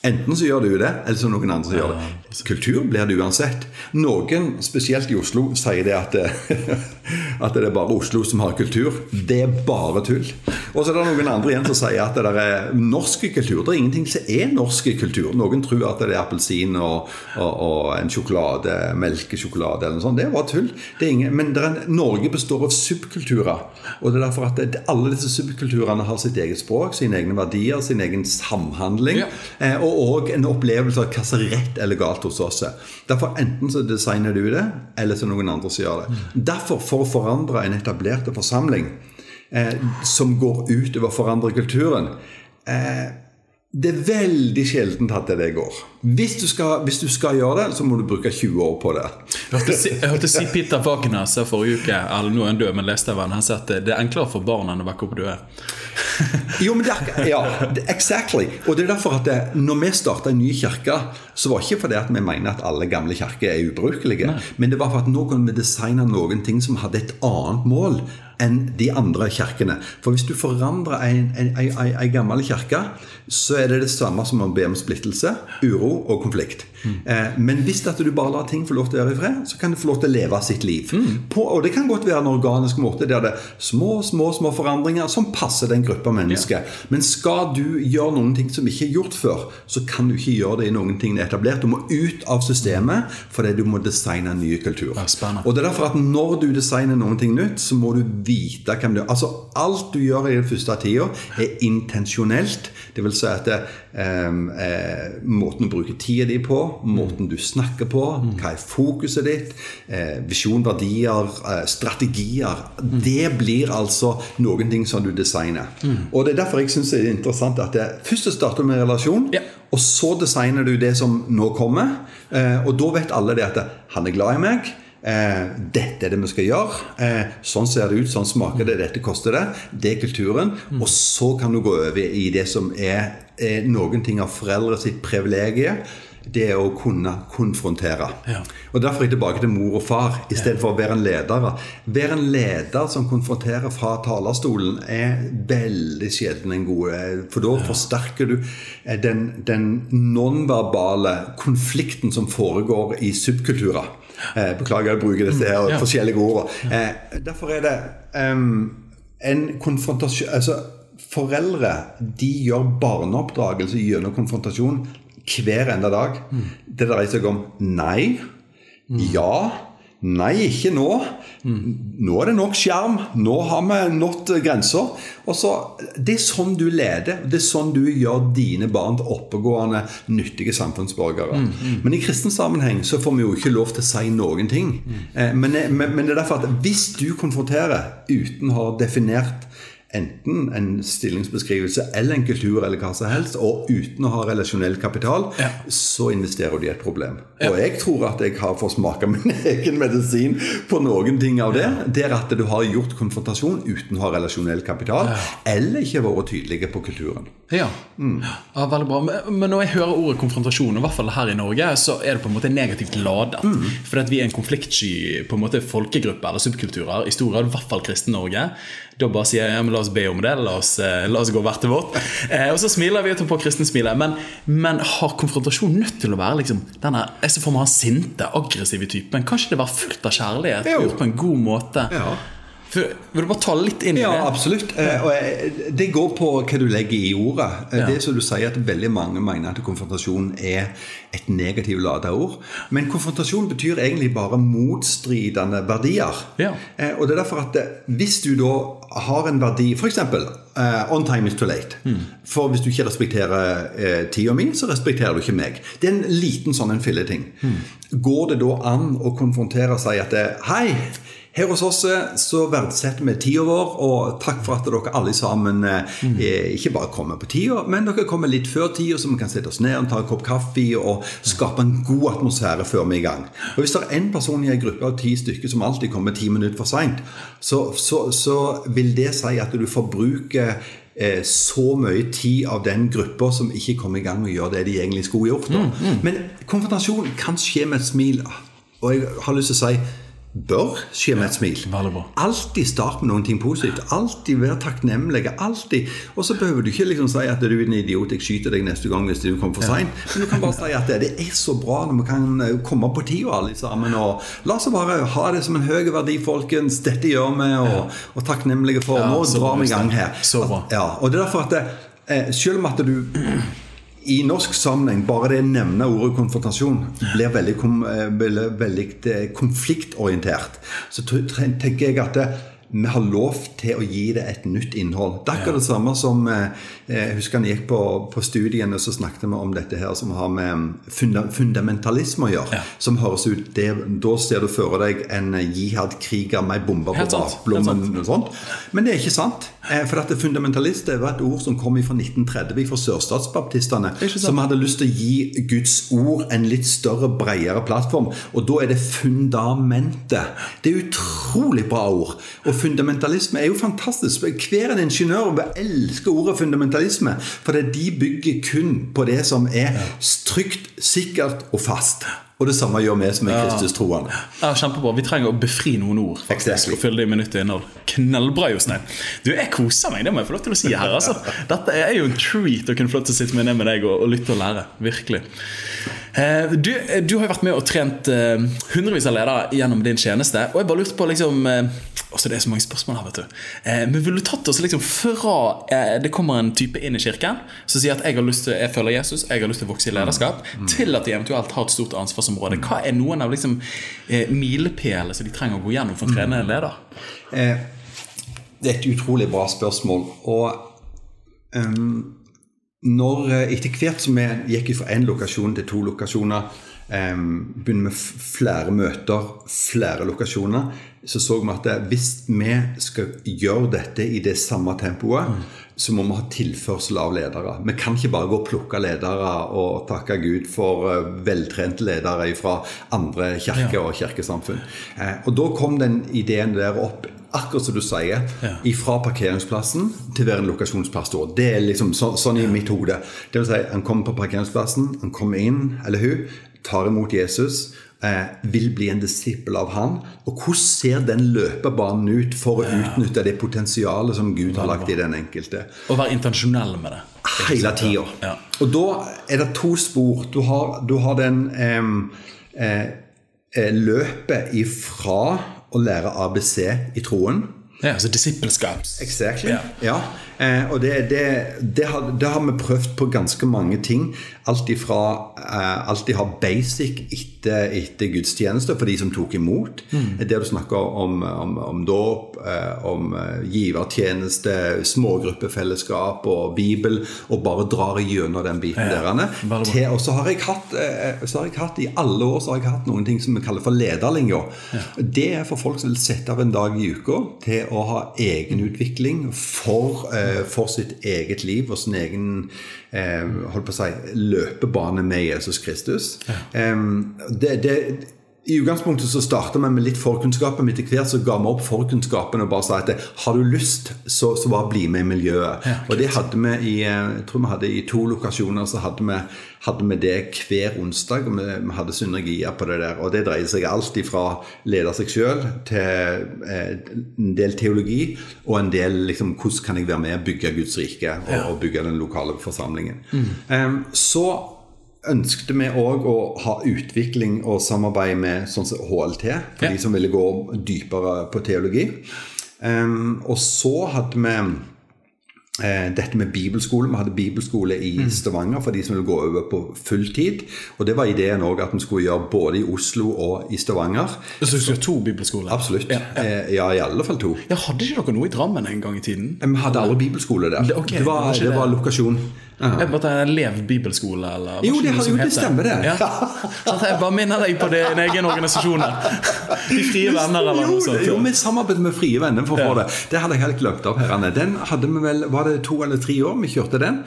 Enten så gjør du det, eller så noen andre som gjør det. Kultur blir det uansett. Noen, spesielt i Oslo, sier det at, det- at det er bare Oslo som har kultur. Det er bare tull. Og så er det noen andre igjen som sier at det er norsk kultur. Det er ingenting som er norsk kultur. Noen tror at det er appelsin og, og, og en sjokolade, melkesjokolade eller noe sånt. Det er bare tull. Det er ingen, men det er Norge består av subkulturer. Og det er derfor at det, alle disse subkulturene har sitt eget språk, sine egne verdier, sin egen samhandling. Ja. Eh, og òg en opplevelse av hva som er rett eller galt hos oss. Derfor enten så designer du det, eller så noen andre som gjør det. Derfor, for å forandre en etablert forsamling eh, som går ut over å forandre kulturen eh, det er veldig sjeldent at det går. Hvis du, skal, hvis du skal gjøre det, så må du bruke 20 år på det. Jeg hørte si Peter Wagner sa forrige uke eller nå er han død, men leste av han, han sa at det er enklere for barn enn å vekke opp døde. Jo, men det er, ja, exactly. Og det er derfor at det, når vi starta en ny kirke, så var det ikke fordi at vi mener at alle gamle kirker er ubrukelige, men det var for at nå kunne vi designe noen ting som hadde et annet mål enn de andre kirkene. For hvis du forandrer en, en, en, en, en gammel kirke, så er det det samme som å be om splittelse, uro og konflikt. Eh, men hvis at du bare lar ting få lov til å være i fred, så kan det få lov til å leve sitt liv. På, og det kan godt være en organisk måte der det er små, små, små forandringer som passer den gruppa mennesker. Men skal du gjøre noen ting som ikke er gjort før, så kan du ikke gjøre det i noen ting er etablert. Du må ut av systemet fordi du må designe en ny kultur. Ja. Og det er derfor at når du designer noen ting nytt, så må du vite hvem du er. Altså, alt du gjør i den første tida, er intensjonelt. Det vil si at det, eh, måten du bruker tida di på, måten du snakker på, hva er fokuset ditt, eh, visjon, verdier, eh, strategier Det blir altså noen ting som du designer. Og det er derfor jeg syns det er interessant at det, først starter du med relasjon. Ja. Og så designer du det som nå kommer. Eh, og da vet alle det at han er glad i meg. Eh, dette er det vi skal gjøre. Eh, sånn ser det ut, sånn smaker det, dette koster det. Det er kulturen. Og så kan du gå over i det som er, er noen ting av foreldre sitt privilegium. Det er å kunne konfrontere. Ja. Og Derfor er jeg tilbake til mor og far, i stedet for å være en leder. Være en leder som konfronterer fra talerstolen, er veldig sjelden en god For da forsterker du eh, den, den nonverbale konflikten som foregår i subkulturer. Eh, beklager jeg bruker disse her Ja. forskjellige ordene. Eh, derfor er det um, en konfrontasjon Altså, foreldre de gjør barneoppdragelse gjennom konfrontasjon hver enda dag. Det dreier seg om nei, ja, nei, ikke nå. Nå er det nok skjerm. Nå har vi nådd grenser. Det er sånn du leder. Det er sånn du gjør dine barn til oppegående, nyttige samfunnsborgere. Men i kristen sammenheng så får vi jo ikke lov til å si noen ting. Mm. Men, men, men det er derfor at hvis du konfronterer uten å ha definert enten en stillingsbeskrivelse eller en kultur eller hva som helst, og uten å ha relasjonell kapital, Ja. så investerer du i et problem. Og jeg tror at jeg har fått smake min egen medisin på noen ting av det. Det er at du har gjort konfrontasjon uten å ha relasjonell kapital, eller ikke vært tydelige på kulturen. Ja. ja, veldig bra. Men, når jeg hører ordet konfrontasjon, i hvert fall her i Norge, så er det på en måte negativt ladet. Fordi at vi er en konfliktsky på en måte folkegruppe eller subkulturer, i stor grad, i hvert fall Kristen-Norge. Da bare sier jeg ja, men la oss be om det, la oss, eh, la oss gå hvert til vårt. Eh, og så smiler vi og tar på kristensmilet. Men, men har konfrontasjon nødt til å være liksom, denne jeg ser for meg han sinte, aggressive typen? Kan ikke det være fullt av kjærlighet? Jo. Gjort på en god måte? Ja. For, vil du bare ta litt inn i Ja, det? absolutt. Eh, eh, det går på hva du legger i ordet. Eh, Ja. Det som du sier at Veldig mange mener at konfrontasjon er et negativt ladet ord. Men konfrontasjon betyr egentlig bare motstridende verdier. Ja. Eh, Og det er derfor at eh, hvis du da har en verdi F.eks. Uh, on time is too late. Mm. For hvis du ikke respekterer uh, tida mi, så respekterer du ikke meg. Det er en liten sånn en filleting. Mm. Går det da an å konfrontere og si at Hei, her hos oss eh, så verdsetter vi tida vår, og takk for at dere alle sammen eh, Mm. eh, ikke bare kommer på tida, men dere kommer litt før tida, så vi kan sette oss ned og ta en kopp kaffe og skape en god atmosfære før vi er i gang. Og Hvis det er én person i en gruppe av ti stykker som alltid kommer ti minutter for seint, så, så, så vil det si at du forbruker eh, så mye tid av den gruppa som ikke kommer i gang med å gjøre det de egentlig skulle gjort. Da. Men konfrontasjon kan skje med et smil. Og jeg har lyst til å si bør skje med et smil. Alltid start med noen ting positivt. Alltid være takknemlig. Alltid. Og så behøver du ikke liksom si at du er en idiot, jeg skyter deg neste gang hvis du kommer for seint. Men du kan bare si at det, er så bra når vi kan eh, komme på tida alle sammen. Og la oss bare ha det som en høy verdi, folkens. Dette gjør vi, og, og takknemlige for. Nå drar vi i gang her. Bra. Ja, og det er derfor at det, eh, selv om at du i norsk sammenheng, bare det å nevne ordet konfrontasjon blir veldig, eh, veldig, eh, konfliktorientert, så tenker jeg at det, vi har lov til å gi det et nytt innhold. Det er akkurat det samme som eh, Jeg husker han gikk på, på studiene, så snakket vi om dette her som har med funda, fundamentalisme å gjøre. Ja. Som høres ut det, Da ser du for deg en jihad-kriger med ei bombe på bakblommen og sånt. Men det er ikke sant. Eh, For at fundamentalist det var et ord som kom fra 1930 fra sørstatsbaptistene. Som hadde lyst til å gi Guds ord en litt større, bredere plattform. Og da er det fundamentet. Det er utrolig bra ord. Og fundamentalisme er jo fantastisk. Hver en ingeniør vil elske ordet fundamentalisme. For de bygger kun på det som er trygt, sikkert og fast. Og det samme gjør vi som er Kristus-troende. Ja, kjempebra. Vi trenger å befri noen ord faktisk, Exactly. og fylle det med nytt innhold. Knallbra, Jostein. Du, Jeg koser meg, det må jeg få lov til å si her. altså. Dette er jo en treat å kunne få lov til å sitte med ned med deg og, og lytte og lære. Virkelig. Eh, du, du har jo vært med og trent eh, hundrevis av ledere gjennom din tjeneste. Og jeg bare lurte på liksom eh, også Det er så mange spørsmål her, vet du. Eh, men ville du tatt oss liksom fra eh, det kommer en type inn i kirken som sier at jeg har lyst til, jeg følger Jesus, jeg har lyst til å vokse i lederskap, til at de eventuelt har et stort ansvarsområde. Hva er noen av liksom eh, milepælene som de trenger å gå gjennom for å trene en leder? Eh, det er et utrolig bra spørsmål. Og um, når, eh, etter hvert som vi gikk fra én lokasjon til to lokasjoner, um, begynner med flere møter, flere lokasjoner, så så vi at hvis vi skal gjøre dette i det samme tempoet, så må vi ha tilførsel av ledere. Vi kan ikke bare gå og plukke ledere og takke Gud for eh, veltrente ledere fra andre kirker og kirkesamfunn. Eh, og da kom den ideen der opp akkurat som du sier, Ja. fra parkeringsplassen til å være en lokasjonspastor. Det er liksom så, sånn i mitt hode. Det vil si, han kommer på parkeringsplassen, han kommer inn, eller hun, tar imot Jesus, vil bli en disippel av han. Og hvordan ser den løpebanen ut for å utnytte det potensialet som Gud har lagt i den enkelte? Å være intensjonell med det. Hele tida. Ja. Og da er det to spor. Du har, du har den eh, eh, løpet ifra å lære ABC i troen. Ja, altså disippelskaps. Exactly. Ja. Ja. Eh, og det, det, det, har, det har vi prøvd på ganske mange ting. Alt ifra eh, alt de har basic etter, etter gudstjeneste for de som tok imot. Mm. Det du snakker om, om, om dåp, eh, om eh, givertjeneste, smågruppefellesskap og Bibel, og bare drar gjennom den biten Ja, der. Bra. Til, og så har, jeg hatt, eh, så har jeg hatt i alle år så har jeg hatt noen ting som vi kaller for lederlinja. Det er for folk som vil sette av en dag i uka til å ha egenutvikling for, eh, for sitt eget liv og sin egen eh, holdt på å si, løpebane med Jesus Kristus. Eh, det, det, i utgangspunktet så starta vi med litt forkunnskaper, men etter hvert så ga vi opp forkunnskapen og bare sa at har du lyst, så, så bare bli med i miljøet. Ja, og det hadde vi i jeg tror vi hadde i to lokasjoner så hadde vi, hadde vi det hver onsdag. og vi, vi hadde synergier på det der. Og det dreier seg alt fra lede seg sjøl til eh, en del teologi og en del liksom, hvordan kan jeg være med og bygge Guds rike og, og bygge den lokale forsamlingen. Em, så ønsket vi òg å ha utvikling og samarbeid med sånn som HLT, for Ja. de som ville gå dypere på teologi. Um, og så hadde vi eh, dette med bibelskole. Vi hadde bibelskole i Mm. Stavanger for de som ville gå over på fulltid. Og det var ideen òg at vi skulle gjøre både i Oslo og i Stavanger. Så du skulle ha to bibelskoler? Absolutt. Ja, Eh, ja i alle fall to. ja, Hadde ikke dere noe i Drammen en gang i tiden? Vi hadde aldri bibelskole der. Det- ok, det, var, det var det var lokasjon. Jeg bare en Lev bibelskole, eller? hva Jo, det, har- jo, det het stemmer det. Ja. Sånn, jeg bare minner deg på din egen organisasjon. De frie venner, eller noe sånt. Jo, vi samarbeidet med Frie Venner for å få det. Det hadde jeg helt glemt opp. her, Anne. Den hadde vi vel, Var det to eller tre år vi kjørte den?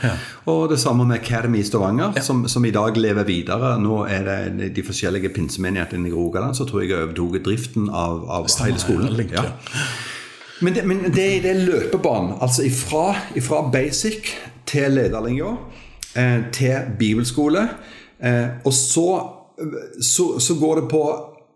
Og det samme med Academy i Stavanger, som, som i dag lever videre. Nå er det de forskjellige pinsemenighetene i Rogaland så tror jeg overtok driften av, av hele skolen. Ja. Men, det, men det, det er løpebanen. Altså ifra, ifra basic til lederlinja eh, til bibelskole. Eh, og så, så, så går det på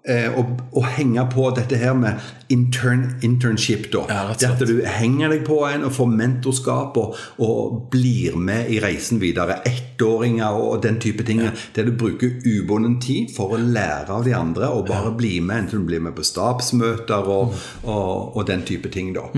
å, å henge på dette her med intern, internship. da. Ja, det at du henger deg på en og får mentorskap og, og blir med i reisen videre. Ettåringer og den type ting. Der du bruker ubunden tid for å lære av de andre og bare bli med. Enten du blir med på stabsmøter og, og, og den type ting. da.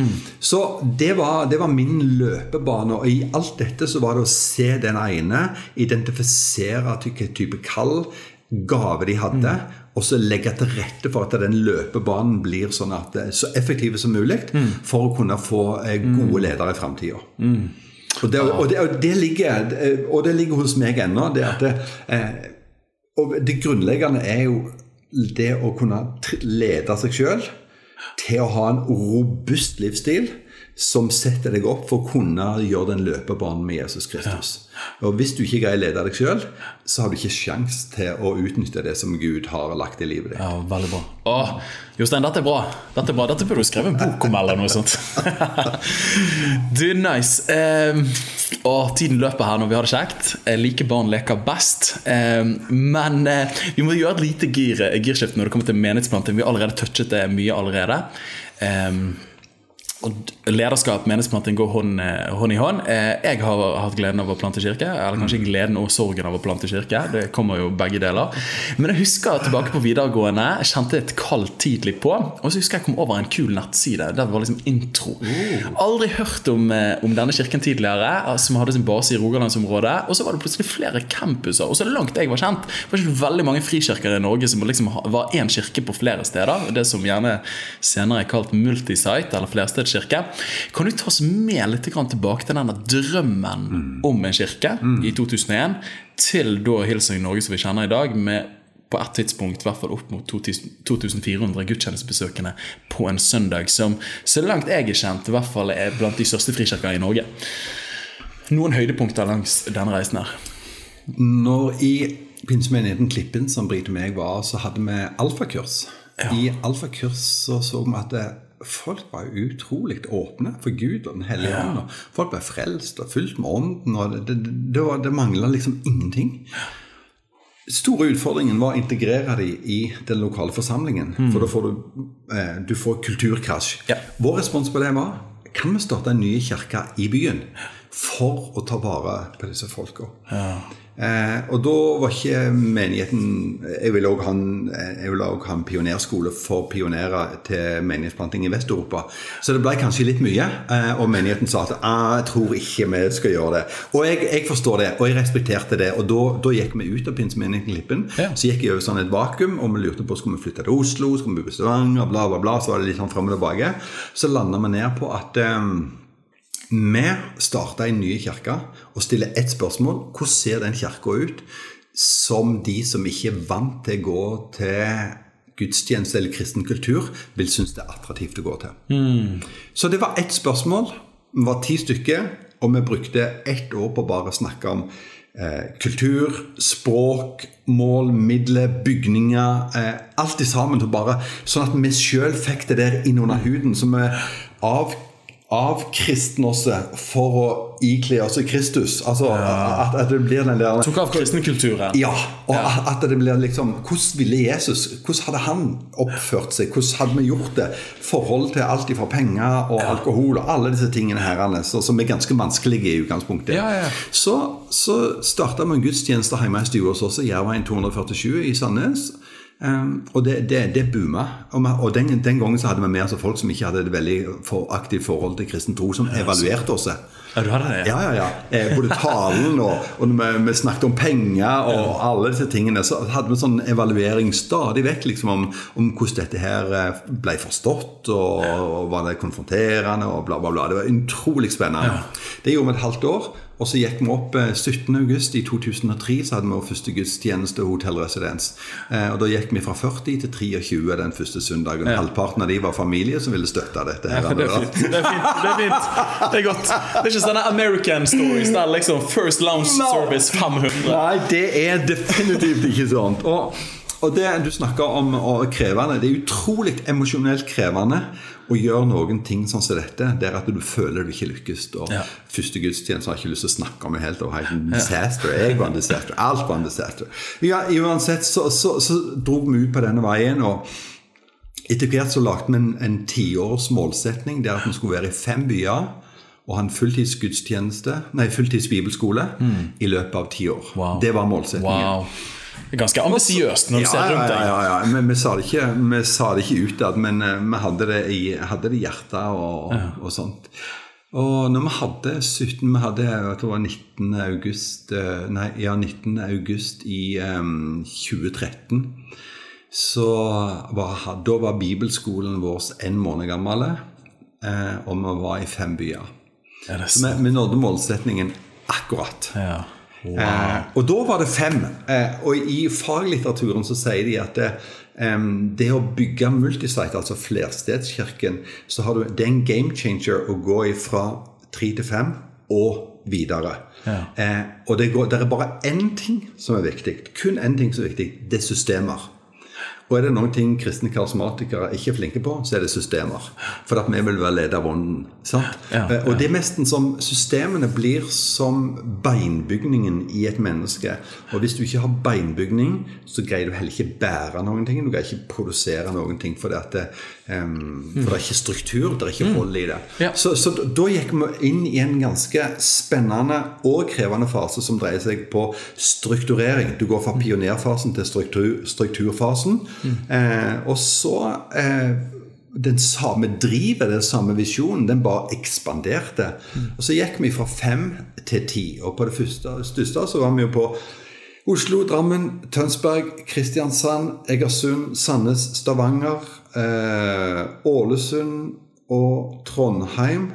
Så det var, det var min løpebane. Og i alt dette så var det å se den ene, identifisere hvilken type kall, gave de hadde, og så legge til rette for at den løpebanen blir sånn at det er så effektive som mulig for å kunne få eh, gode ledere i framtida. Og, det, og, og, ligger, og det ligger hos meg ennå. Det, det, eh, og det grunnleggende er jo det å kunne lede seg sjøl til å ha en robust livsstil som setter deg opp for å kunne gjøre den løpebanen med Jesus Kristus. Og Hvis du ikke greier å lede deg sjøl, så har du ikke sjans til å utnytte det som Gud har lagt i livet ditt. Ja, veldig bra. Åh, Jostein, dette er bra. Dette er bra. Dette burde du skrevet en bok om eller noe sånt. du, nice. Um, åh, tiden løper her når vi har det kjekt. Jeg liker barn leker best. Ehm, men eh, vi må gjøre et lite gir, girskift når det kommer til menighetsplanting. Vi har allerede touchet det mye allerede. Ehm, og lederskap menighetsplanting går hånd, eh, hånd i hånd. Eh, Jeg har hatt gleden av å plante kirke. Eller kanskje gleden og sorgen av å plante kirke. Det kommer jo begge deler. Men jeg husker tilbake på videregående. Jeg kjente et kaldt tidlig på. Og så husker jeg kom over en kul nettside. Det var liksom intro. Aldri hørt om, eh, om denne kirken tidligere, som hadde sin base i Rogalandsområdet. Og så var det plutselig flere campuser. Og så langt jeg var kjent, det var ikke veldig mange frikirker i Norge som liksom var én kirke på flere steder. Det som gjerne senere er kalt multisite, eller flerstedskirke. Kan du ta oss med litt tilbake til denne drømmen om en kirke i 2001, til da Hilsing Norge som vi kjenner i dag, med på et tidspunkt i hvert fall opp mot 2400 gudstjenestebesøkende på en søndag, som så langt jeg er kjent, i hvert fall er blant de største frikirker i Norge. Noen høydepunkter langs denne reisen her. Når i pinsemenigheten Klippen, som Brite og meg var, så hadde vi alfakurs. I alfakurs så så vi at det, folk var utrolig åpne for Gud og Den hellige ånd. og Folk ble frelst og fylt med ånden. og Det, det, det, var- det mangla liksom ingenting. store utfordringen var å integrere dem i den lokale forsamlingen. For da får du, eh, du får kulturkrasj. Ja. Vår respons på det var kan vi starte en ny kirke i byen for å ta vare på disse folka. Eh, og da var ikke menigheten Jeg ville òg ha, en- også ha en pionerskole for pionerer til menighetsplanting i Vest-Europa. Så det ble kanskje litt mye. Eh, og menigheten sa at ah, jeg tror ikke vi skal gjøre det. Og jeg, jeg forstår det, og jeg respekterte det. Og da, da gikk vi ut av pinsemenigheten Klippen. Ja. Så gikk jeg over sånn et vakuum, og vi lurte på skulle vi flytte til Oslo, skulle vi bo i Stavanger, bla, bla, bla. Så var det litt sånn frem og tilbake. Så landa vi ned på at eh, vi starter en ny kirke og stiller ett spørsmål. Hvordan ser den kirka ut som de som ikke er vant til å gå til gudstjeneste eller kristen kultur, vil synes det er attraktivt å gå til? Så det var ett spørsmål. Vi var ti stykker, og vi brukte ett år på bare å snakke om eh, kultur, språk, mål, midler, bygninger. Eh, alt i sammen. til bare, sånn at vi sjøl fikk det der innunder huden. Så vi av avkristne oss for å ikle oss Kristus. Altså at, at det blir den der Tok av kristenkulturen. Ja. Og at det blir liksom Hvordan ville Jesus Hvordan hadde han oppført seg? Hvordan hadde vi gjort det? Forhold til alt fra penger og alkohol og alle disse tingene her, så, som er ganske vanskelige i utgangspunktet. Ja, ja. Så, så starta vi en gudstjeneste hjemme i stua hos oss, Jerveien 247 i Sandnes. Um, og det, det, det booma. Og, og den, den gangen så hadde vi med oss folk som ikke hadde et veldig for aktivt forhold til kristen tro, som evaluerte oss. Ja, du hadde det? Ja, ja, ja. Eh, både talen og, og vi, vi snakket om penger og alle disse tingene, så hadde vi sånn evaluering stadig vekk liksom, om, om hvordan dette her eh, ble forstått, og, og var det konfronterende, og bla, bla, bla. Det var utrolig spennende. Det gjorde vi et halvt år. Og så gikk vi opp eh, 17. august i 2003, så hadde vi vår første gudstjeneste hotellresidens. Eh, og da gikk vi fra 40 til 23 den første søndagen. Halvparten av de var familie som ville støtte dette. Ja, her. det er fint. Det er fint. Det er, fint. Det er godt. Det er ikke sånne American stories der liksom First Lounge No. Service 500. Nei, det er definitivt ikke sånt. Og, og det du snakker om og krevende, det er utrolig emosjonelt krevende å gjøre noen ting sånn som dette, der at du føler du ikke lykkes. Og Ja. Første gudstjeneste har jeg ikke lyst til å snakke om i helt. Og helt en disaster. Jeg var en disaster. Alt var en disaster. Ja, uansett så, så, så dro vi ut på denne veien. og etter hvert så lagde vi en, en tiårs målsetning der at vi skulle være i fem byer og ha en fulltidsgudstjeneste, nei, fulltids bibelskole i løpet av ti år. Mm. Wow. Det var målsetningen. Wow. Ganske ambisiøst når du Ja, ser rundt deg. ja, ja. Men vi sa det ikke, vi sa det ikke utad, men eh, vi hadde det i, hadde det hjertet og, og sånt. Og når vi hadde 17 Vi hadde jeg tror det var 19. august eh, Nei, ja, 19. august i um, 2013. Så var, da var bibelskolen vår en måned gammel, eh, og vi var i fem byer. Ja, Så vi, vi nådde målsetningen akkurat. Ja. Eh, og da var det fem. Eh, og i faglitteraturen så sier de at det, em, det å bygge multisite, altså flerstedskirken, så har du, det er en game changer å gå fra tre til fem og videre. Ja. Eh, og det, går, det er bare én ting som er viktig. Kun én ting som er viktig. Det er systemer. Og er det noen ting kristne karismatikere ikke er flinke på, så er det systemer. For at vi vil være leder av ånden. Ja, Eh, Og det er nesten som Systemene blir som beinbygningen i et menneske. Og hvis du ikke har beinbygning, så greier du heller ikke bære noen ting. Du greier ikke produsere noen ting, for, det, um, for det er ikke struktur, det er ikke hold i det. Ja. Så, så da gikk vi inn i en ganske spennende og krevende fase som dreier seg på strukturering. Du går fra pionerfasen til struktur, strukturfasen. Eh, og så eh, den samme drivet, den samme visjonen, den bare ekspanderte. Og så gikk vi fra fem til ti. Og på det første, største så var vi jo på Oslo, Drammen, Tønsberg, Kristiansand, Egersund, Sandnes, Stavanger, eh, Ålesund og Trondheim.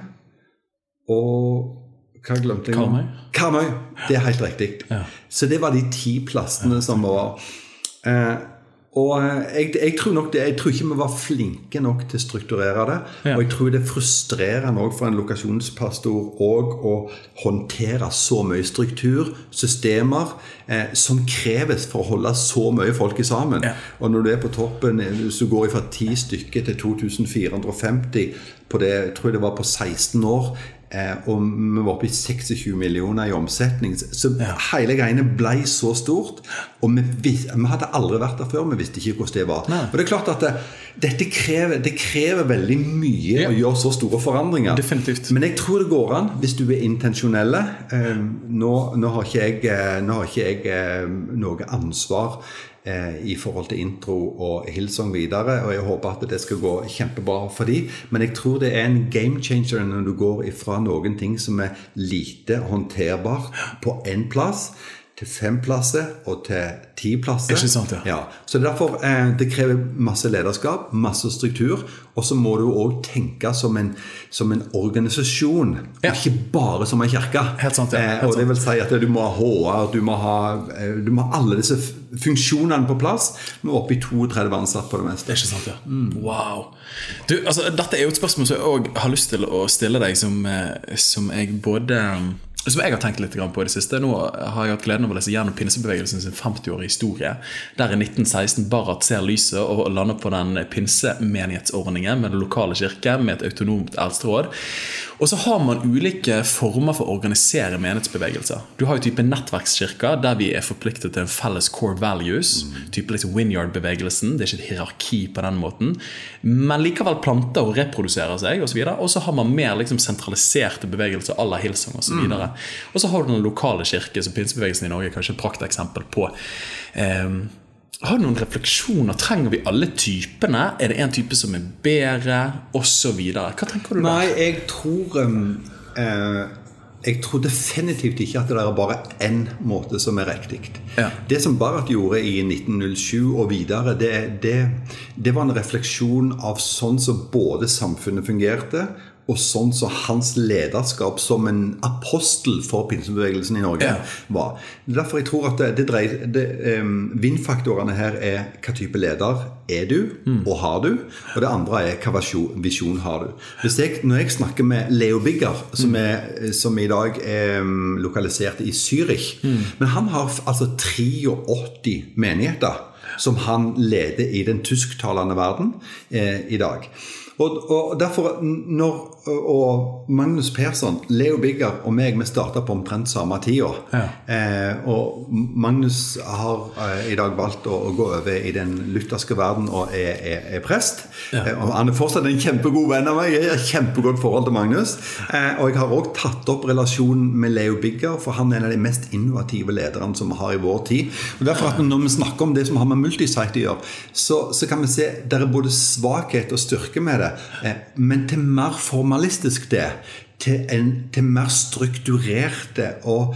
Og hva glemte jeg? Karmøy? Karmøy. Det er helt riktig. Ja. Så det var de ti plassene som var eh, Og eh, jeg, jeg tror nok det, jeg tror ikke vi var flinke nok til å strukturere det. Ja. Og jeg tror det er frustrerende for en lokasjonspastor òg å håndtere så mye struktur, systemer, eh, som kreves for å holde så mye folk sammen. Ja. Og når du er på toppen, så hvis du går fra 10 stykker til 2450 på det, jeg tror det var på 16 år, eh, og vi var oppe i 26 millioner i omsetning. Så hele greiene ble så stort. Og vi, vi hadde aldri vært der før, vi visste ikke hvordan det var. Nei. Og det er klart at det, dette krever, det krever veldig mye Ja. å gjøre så store forandringer. Definitivt. Men jeg tror det går an hvis du er intensjonelle. Eh, Nå, nå har ikke jeg, eh, nå har ikke jeg eh, noe ansvar eh, i forhold til intro og Hillsong videre, og jeg håper at det skal gå kjempebra for de. Men jeg tror det er en game changer når du går ifra noen ting som er lite håndterbart på én plass, til fem plasser og til ti plasser. Ikke sant, ja. Ja, så er derfor eh, det krever masse lederskap, masse struktur, og så må du òg tenke som en, som en organisasjon, Ja. ikke bare som en kirke. Helt sant, ja. Eh, og det vil si at du må ha HR, du må ha, eh, du må ha alle disse funksjonene på plass. Nå er oppe i 32 ansatte på det meste. ikke sant, ja. Wow. Du, altså, dette er jo et spørsmål som jeg òg har lyst til å stille deg, som, eh, som jeg både som jeg har tenkt litt på i det siste. Nå har jeg hatt gleden av å lese gjennom pinsebevegelsen sin 50-årige historie. Der i 1916 Barrat ser lyset og lander på den pinsemenighetsordningen med den lokale kirke med et autonomt eldsteråd. Og så har man ulike former for å organisere menighetsbevegelser. Du har jo type nettverkskirker der vi er forpliktet til en felles core values. Type liksom Winyard-bevegelsen. Det er ikke et hierarki på den måten. Men likevel planter og reproduserer seg osv. Og så har man mer liksom sentraliserte bevegelser à la Hilsong osv. Og, så og så har du den lokale kirke, som pinsebevegelsen i Norge er kanskje et prakteksempel på. Um, har du noen refleksjoner? Trenger vi alle typene? Er det en type som er bedre? Og så videre. Hva tenker du der? Nei, jeg tror eh, Jeg tror definitivt ikke at det er bare én måte som er riktig. Ja. Det som Barrat gjorde i 1907 og videre, det, det, det var en refleksjon av sånn som både samfunnet fungerte, og sånn som så hans lederskap som en apostel for pinsebevegelsen i Norge ja. var. Derfor jeg tror at det, det dreier, det, um, Vindfaktorene her er hva type leder er du, mm. og har du? Og det andre er hva visjon har du? Jeg, når jeg snakker med Leo Bigger, som, mm. er, som i dag er lokalisert i Zürich mm. Men han har altså 83 menigheter som han leder i den tysktalende verden eh, i dag. Og, og derfor, når og Magnus Persson, Leo Bigger og meg vi starta på omtrent samme tida. Ja. Eh, og Magnus har eh, i dag valgt å, å, gå over i den lutherske verden og er, er, er prest. Ja. Eh, og Han er fortsatt en kjempegod venn av meg. Jeg har kjempegodt forhold til Magnus. Eh, og jeg har òg tatt opp relasjonen med Leo Bigger, for han er en av de mest innovative lederne som vi har i vår tid. Og derfor at Når vi snakker om det som har med multisite å gjøre, så, så, kan vi se det er både svakhet og styrke med det. Eh, men til mer form formalistisk det til, en, til mer strukturerte og,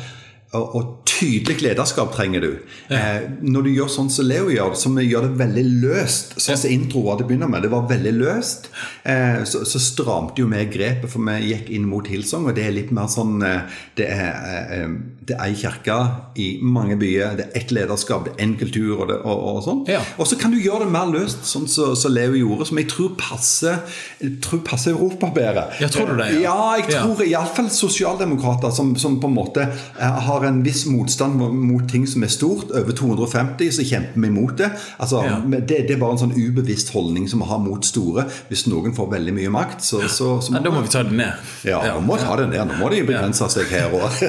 og, og tydelig lederskap trenger du. Ja. Eh, når du gjør sånn som Leo gjør, som gjør det veldig løst, sånn som ja. intro var til å begynne med, det var veldig løst, eh, så, så stramte jo vi grepet, for vi gikk inn mot Hillsong, og det er litt mer sånn eh, Det er, eh, eh det er ei kirke i mange byer, det er ett lederskap, det er én kultur og, det, og, og sånn. Ja. Og så kan du gjøre det mer løst, sånn som så, så Leo gjorde, som jeg tror passer, jeg tror passer Europa bedre. Ja, tror du det? Ja, ja jeg tror ja. iallfall sosialdemokrater som, som på en måte har en viss motstand mot ting som er stort. Over 250 så kjemper vi imot det. Altså, ja. det, det, er bare en sånn ubevisst holdning som vi har mot store. Hvis noen får veldig mye makt, så, så, så må, Da må vi ta det ned. Ja, ja. må ta det ned. Nå må de begrense seg her òg.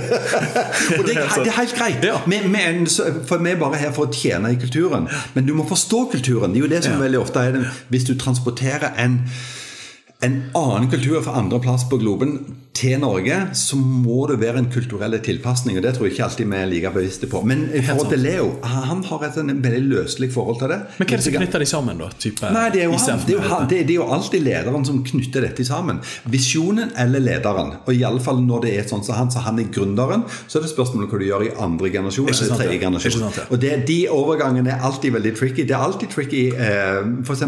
og det, det, er helt greit. Vi, vi, for vi er bare her for å tjene i kulturen. Men du må forstå kulturen. Det er jo det som veldig ofte er den Hvis du transporterer en en annen kultur fra andre plass på globen til Norge, så må det være en kulturell tilpasning. og Det tror jeg ikke alltid vi er like bevisste på. Men i forhold til Leo, han har et en veldig løselig forhold til det. Men hva er det som knytter de sammen, da? Type Nei, det er, jo han, det, er jo, det, er jo alltid lederen som knytter dette sammen. Visjonen eller lederen. Og iallfall når det er sånn som han, så han er gründeren, så er det spørsmålet hva du gjør i andre generasjon eller tredje generasjon. Og det, De overgangene er alltid veldig tricky. Det er alltid tricky eh, f.eks.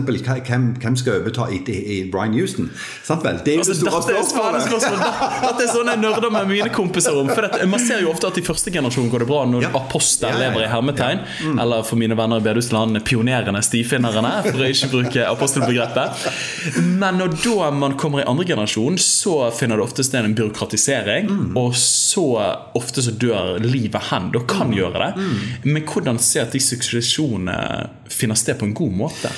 Hvem, hvem skal overta i, i Brian Houston? Sant vel? Det er jo altså, det store spørsmålet. At det er sånn jeg nerder med mine kompiser om. For det, Man ser jo ofte at i første generasjon går det bra når ja. apostel ja, ja, lever i hermetegn. Mm. Eller for mine venner i Bedehusland pionerene, stifinnerne, for å ikke bruke apostelbegrepet. Men når da man kommer i andre generasjon, så finner det ofte sted en byråkratisering. Mm. Og så ofte så dør livet hen. Da kan mm. gjøre det. Mm. Men hvordan se at de suksessjonene finner sted på en god måte?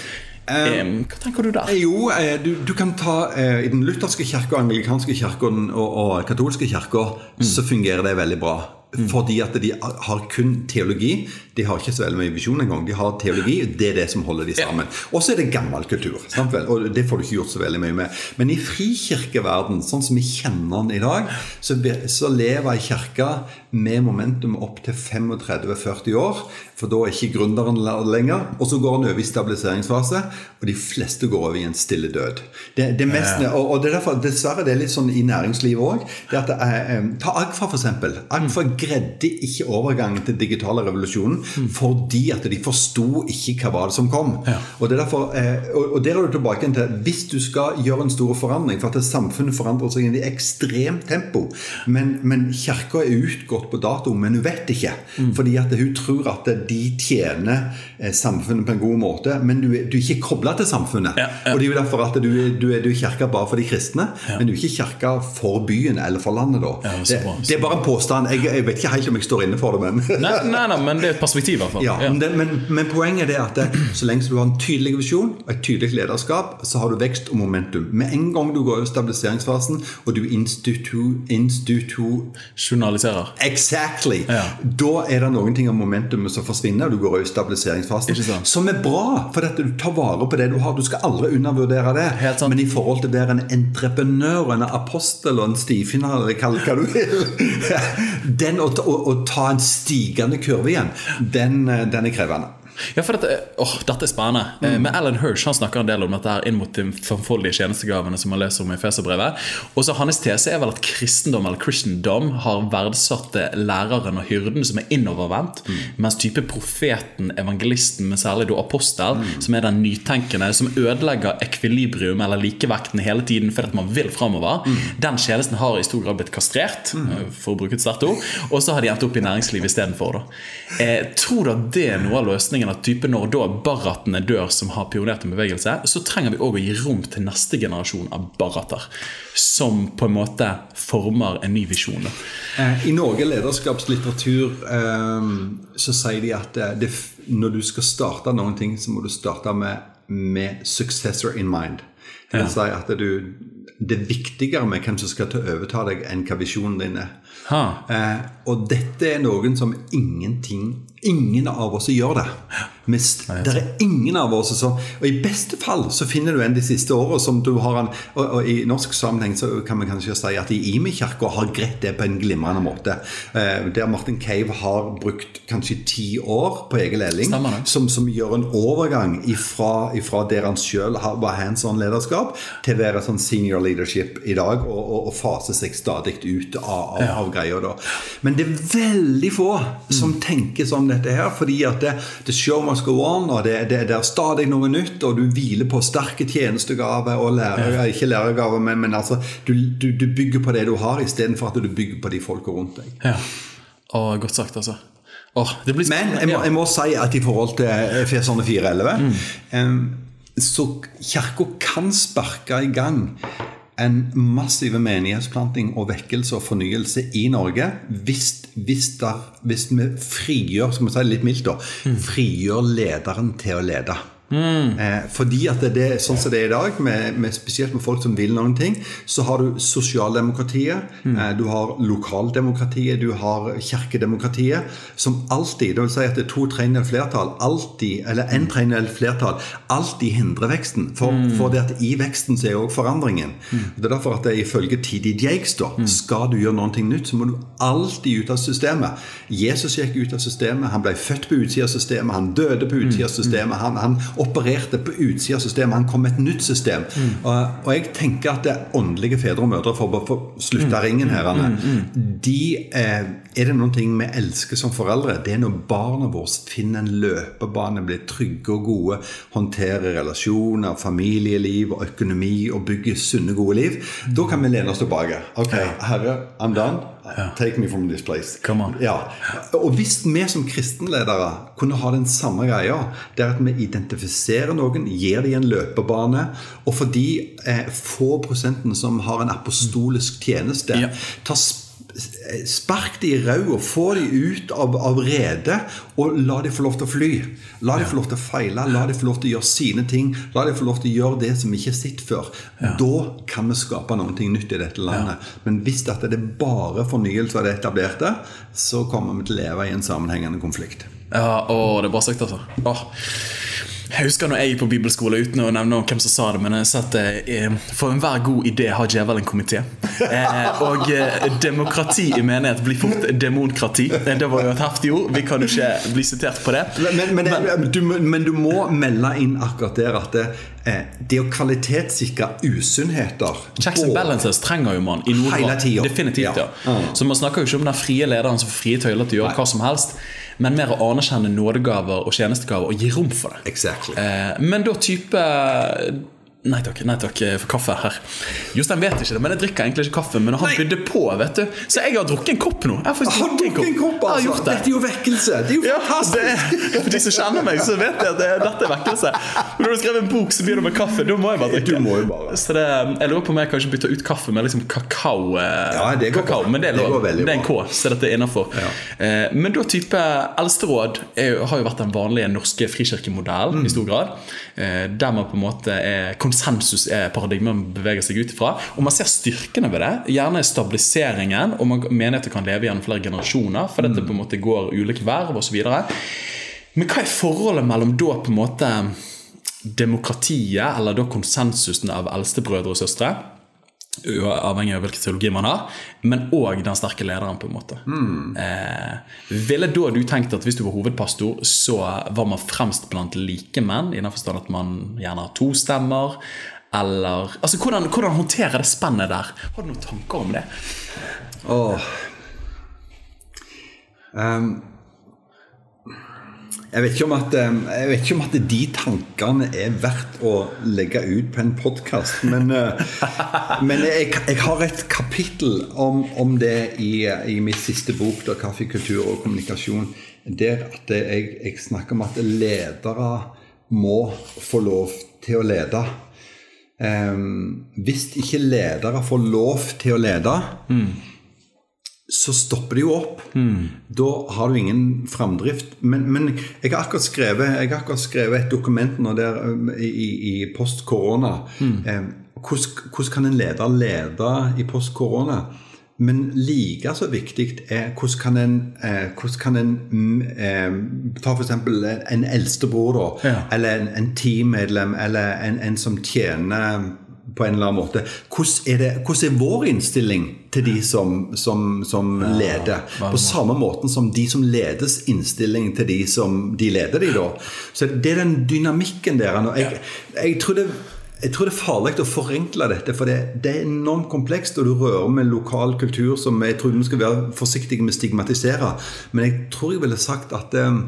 Um, Hva tenker du der? Jo, eh, du, du kan ta uh, I den lutherske kirka, anglikanske kirka og, og katolske kirka mm. så fungerer det veldig bra. Mm. Fordi at de har kun teologi. De har ikke så veldig mye visjon engang. De har teologi, det er det som holder de sammen. Og så er det gammel kultur. Og det får du ikke gjort så veldig mye med. Men i frikirkeverden, sånn som vi kjenner den i dag, så, så lever ei kirke med momentum opp til 35-40 år. For da er ikke gründeren lenger. Og så går han over i stabiliseringsfase, og de fleste går over i en stille død. Det, det mest, og, og det er derfor, dessverre det er litt sånn i næringslivet òg. Ta Agfa, f.eks. Agfa greide ikke overgangen til digitale revolusjonen mm. fordi at de forsto ikke hva var det som kom. Og, det er derfor, eh, og, og der er du tilbake til Hvis du skal gjøre en stor forandring, for at samfunnet forandrer seg i ekstremt tempo, men, men kirka er utgått gått på dato, men hun vet ikke. Mm. Fordi at hun tror at de tjener eh, samfunnet på en god måte, men du er, du er ikke kobla til samfunnet. Ja, ja. Og det er jo derfor at du, du er, du kirka bare for de kristne, men du er ikke kirka for byen eller for landet. da. Ja, det, så det er bare en påstand. Jeg, jeg vet ikke helt om jeg står inne for det, men Nei, nei, nei, men det er et perspektiv, i hvert fall. ja, Ja. Men, men, men poenget er det at det, så lenge du har en tydelig visjon og et tydelig lederskap, så har du vekst og momentum. Med en gang du går i stabiliseringsfasen, og du institu... institu Journaliserer. Exactly! Ja. Da er det noen ting av momentumet som forsvinner, og du går i stabiliseringsfasen. Som er bra, for at du tar vare på det du har. Du skal aldri undervurdere det. Men i forhold til det er en entreprenør, en apostel og en stifinner, eller hva du vil Den å, ta- å, å ta en stigende kurve igjen, den, eh, den er krevende. Ja, for dette, åh, dette er spennende. Mm. Med Alan Hirsch han snakker en del om dette her inn mot de framfoldige tjenestegavene som man leser om i Feserbrevet. Og så Hans tese er vel at kristendom eller Christendom har verdsatt eh, læreren og hyrden som er innovervendt, mens type profeten, evangelisten, men særlig da apostel, som er den nytenkende, som ødelegger ekvilibrium eller likevekten hele tiden fordi man vil framover, den tjenesten har i stor grad blitt kastrert, eh, for å bruke et sterkt ord, og så har de endt opp i næringslivet istedenfor. Eh, tror du at det er noe av løsningen? At type når da Barrattene dør, som har pionert en bevegelse, så trenger vi òg å gi rom til neste generasjon av barrater som på en måte former en ny visjon. Eh, I Norge lederskapslitteratur eh, så sier de at eh, det, når du skal starte noen ting, så må du starte med, med 'successor in mind'. Det vil si at du, det er viktigere med hvem som skal ta overta deg, enn hva visjonen din er. Ha. Eh, og dette er noen som ingenting Ingen av oss gjør det. Det er ingen av oss som Og i beste fall så finner du en de siste årene som du har en og, og i norsk sammenheng så kan man kanskje si at i Imi-kirka har greit det på en glimrende måte. Eh, der Martin Cave har brukt kanskje ti år på Egil Elling, som, som gjør en overgang ifra, ifra der han sjøl var hands on lederskap, til å være sånn senior leadership i dag, og, og, og fase seg stadig ut av, av, av greia da. Men det er veldig få som tenker som dette her, fordi at det, the show must go on, og det, det, det er stadig noe nytt, og du hviler på sterke tjenestegaver og lærer, ikke lærergaver, men, men altså, du, du, du bygger på det du har, istedenfor at du bygger på de folka rundt deg. Ja. Og godt sagt, altså. Blir Men jeg må, jeg må si at i forhold til Efeserne 4.11 em, Så kirka kan sparke i gang en massiv menighetsplanting og vekkelse og fornyelse i Norge hvis, hvis, der, hvis vi frigjør skal vi si litt mildt da, frigjør lederen til å lede. Eh, fordi at det, er sånn som det er i dag, med, med, spesielt med folk som vil noen ting, så har du sosialdemokratiet, eh, du har lokaldemokratiet, du har kirkedemokratiet, som alltid, det vil si at det er to tredjedel flertall, alltid, eller en tredjedel flertall, alltid hindrer veksten. For, for det at i veksten så er også forandringen. Det er derfor at det ifølge T.D. Jakes da, skal du gjøre noe nytt, så må du alltid ut av systemet. Jesus gikk ut av systemet, han ble født på utsida av systemet, han døde på utsida av systemet, han, han opererte på utsida av systemet, han kom med et nytt system. Og, og jeg tenker at det åndelige fedre og mødre, for å slutte mm. ringen her, Anne, de eh, Er det noen ting vi elsker som foreldre? Det er når barna våre finner en løpebane, blir trygge og gode, håndterer relasjoner, familieliv og økonomi og bygger sunne, gode liv. Da kan vi lene oss tilbake. Ok, Herre, I'm done. Take me from this place. Come on. Ja, og hvis vi som kristenledere kunne ha den samme greia, det er at vi identifiserer noen, gir dem en løpebane, og for de eh, få prosentene som har en apostolisk tjeneste, Ja. ta sp Spark de i ræva, få de ut av, av redet, og la de få lov til å fly. La de få lov til å feile, la de få lov til å gjøre sine ting. La de få lov til å gjøre det som vi ikke har sett før. Da kan vi skape noe nytt i dette landet. Men hvis at det er bare fornyelse av det etablerte, så kommer vi til å leve i en sammenhengende konflikt. Ja, å, det er bra sagt, altså. Åh. Jeg husker når jeg gikk på bibelskole, uten å nevne hvem som sa det, men jeg sa at eh, for enhver god idé har djevelen komité. Eh, og eh, demokrati i menighet blir fort demonkrati. Eh, Det var jo et heftig ord. Vi kan jo ikke bli sitert på det. Men, men, men, du, men du må melde inn akkurat der at det, eh, det å kvalitetssikre usunnheter Checks and balances trenger jo man i noen. Definitivt, ja. Ja. Så man snakker jo ikke om den frie lederen som får frie tøyler til å gjøre hva som helst, men mer å anerkjenne nådegaver og tjenestegaver og gi rom for det. Exactly. Eh, men da type Nei takk, nei takk eh, for kaffe her. Jostein vet ikke det, men jeg drikker egentlig ikke kaffe. Men han Nei. bydde på, vet du. Så jeg har drukket en kopp nå. Jeg har faktisk Har drukket en kopp, Jeg har altså? det. Dette er jo vekkelse! Det er jo Ja, fantastisk! det er, for de som kjenner meg, så vet de at det, dette er vekkelse. Men når du skriver en bok, så begynner du med kaffe. Da må jeg bare drikke. Du må jo bare. Så det, jeg lurer på om jeg kanskje bytter ut kaffe med liksom kakao. eh, Ja, det går kakao bra. men det er Det går Det er en K, så dette er innafor. Ja. Eh, men da type eldsteråd er, har jo vært den vanlige norske frikirkemodellen Mm. i stor grad. Der man på en måte er er paradigmet man beveger seg ut ifra. Og man ser styrkene ved det. Gjerne stabiliseringen, og man menigheter kan leve gjennom flere generasjoner For dette det på en måte går ulike verv osv. Men hva er forholdet mellom da på en måte demokratiet, eller da konsensusen av eldstebrødre og søstre? Avhengig av hvilken teologi man har, men òg den sterke lederen. på en måte eh, Ville da du tenkt at hvis du var hovedpastor, så var man fremst blant likemenn? I den forstand at man gjerne har to stemmer? Eller altså, hvordan, hvordan håndtere det spennet der? Har du noen tanker om det? Åh. Ehm, jeg, vet at, ehm, jeg vet ikke om at de tankene er verdt å legge ut på en podkast, men, eh, men jeg, jeg har et kapittel om, om det i, i min siste bok, da, 'Kaffe, kultur og kommunikasjon', der at jeg, jeg snakker om at ledere må få lov til å lede. Um, hvis ikke ledere får lov til å lede, så stopper det jo opp. Da har du ingen framdrift. Men, men jeg, har skrevet, jeg har akkurat skrevet et dokument nå der um, i, i, post korona. Eh, hvordan, hvordan kan en leder lede i post korona? Men like så viktig er hvordan kan en, eh, hvordan kan en mm, eh, Ta f.eks. en eldstebror, da. Ja. Eller en, en teammedlem, eller en, en som tjener på en eller annen måte. Hvordan er, det, hvordan er vår innstilling til de som, som, som leder? På samme måten som de som ledes innstilling til de som de leder de da. Så det er den dynamikken der. Jeg, jeg tror det jeg tror det er farlig å forenkle dette, for det, det er enormt komplekst. Og du rører med lokal kultur som jeg tror vi skal være forsiktige med å stigmatisere. Men jeg tror jeg ville sagt at eh,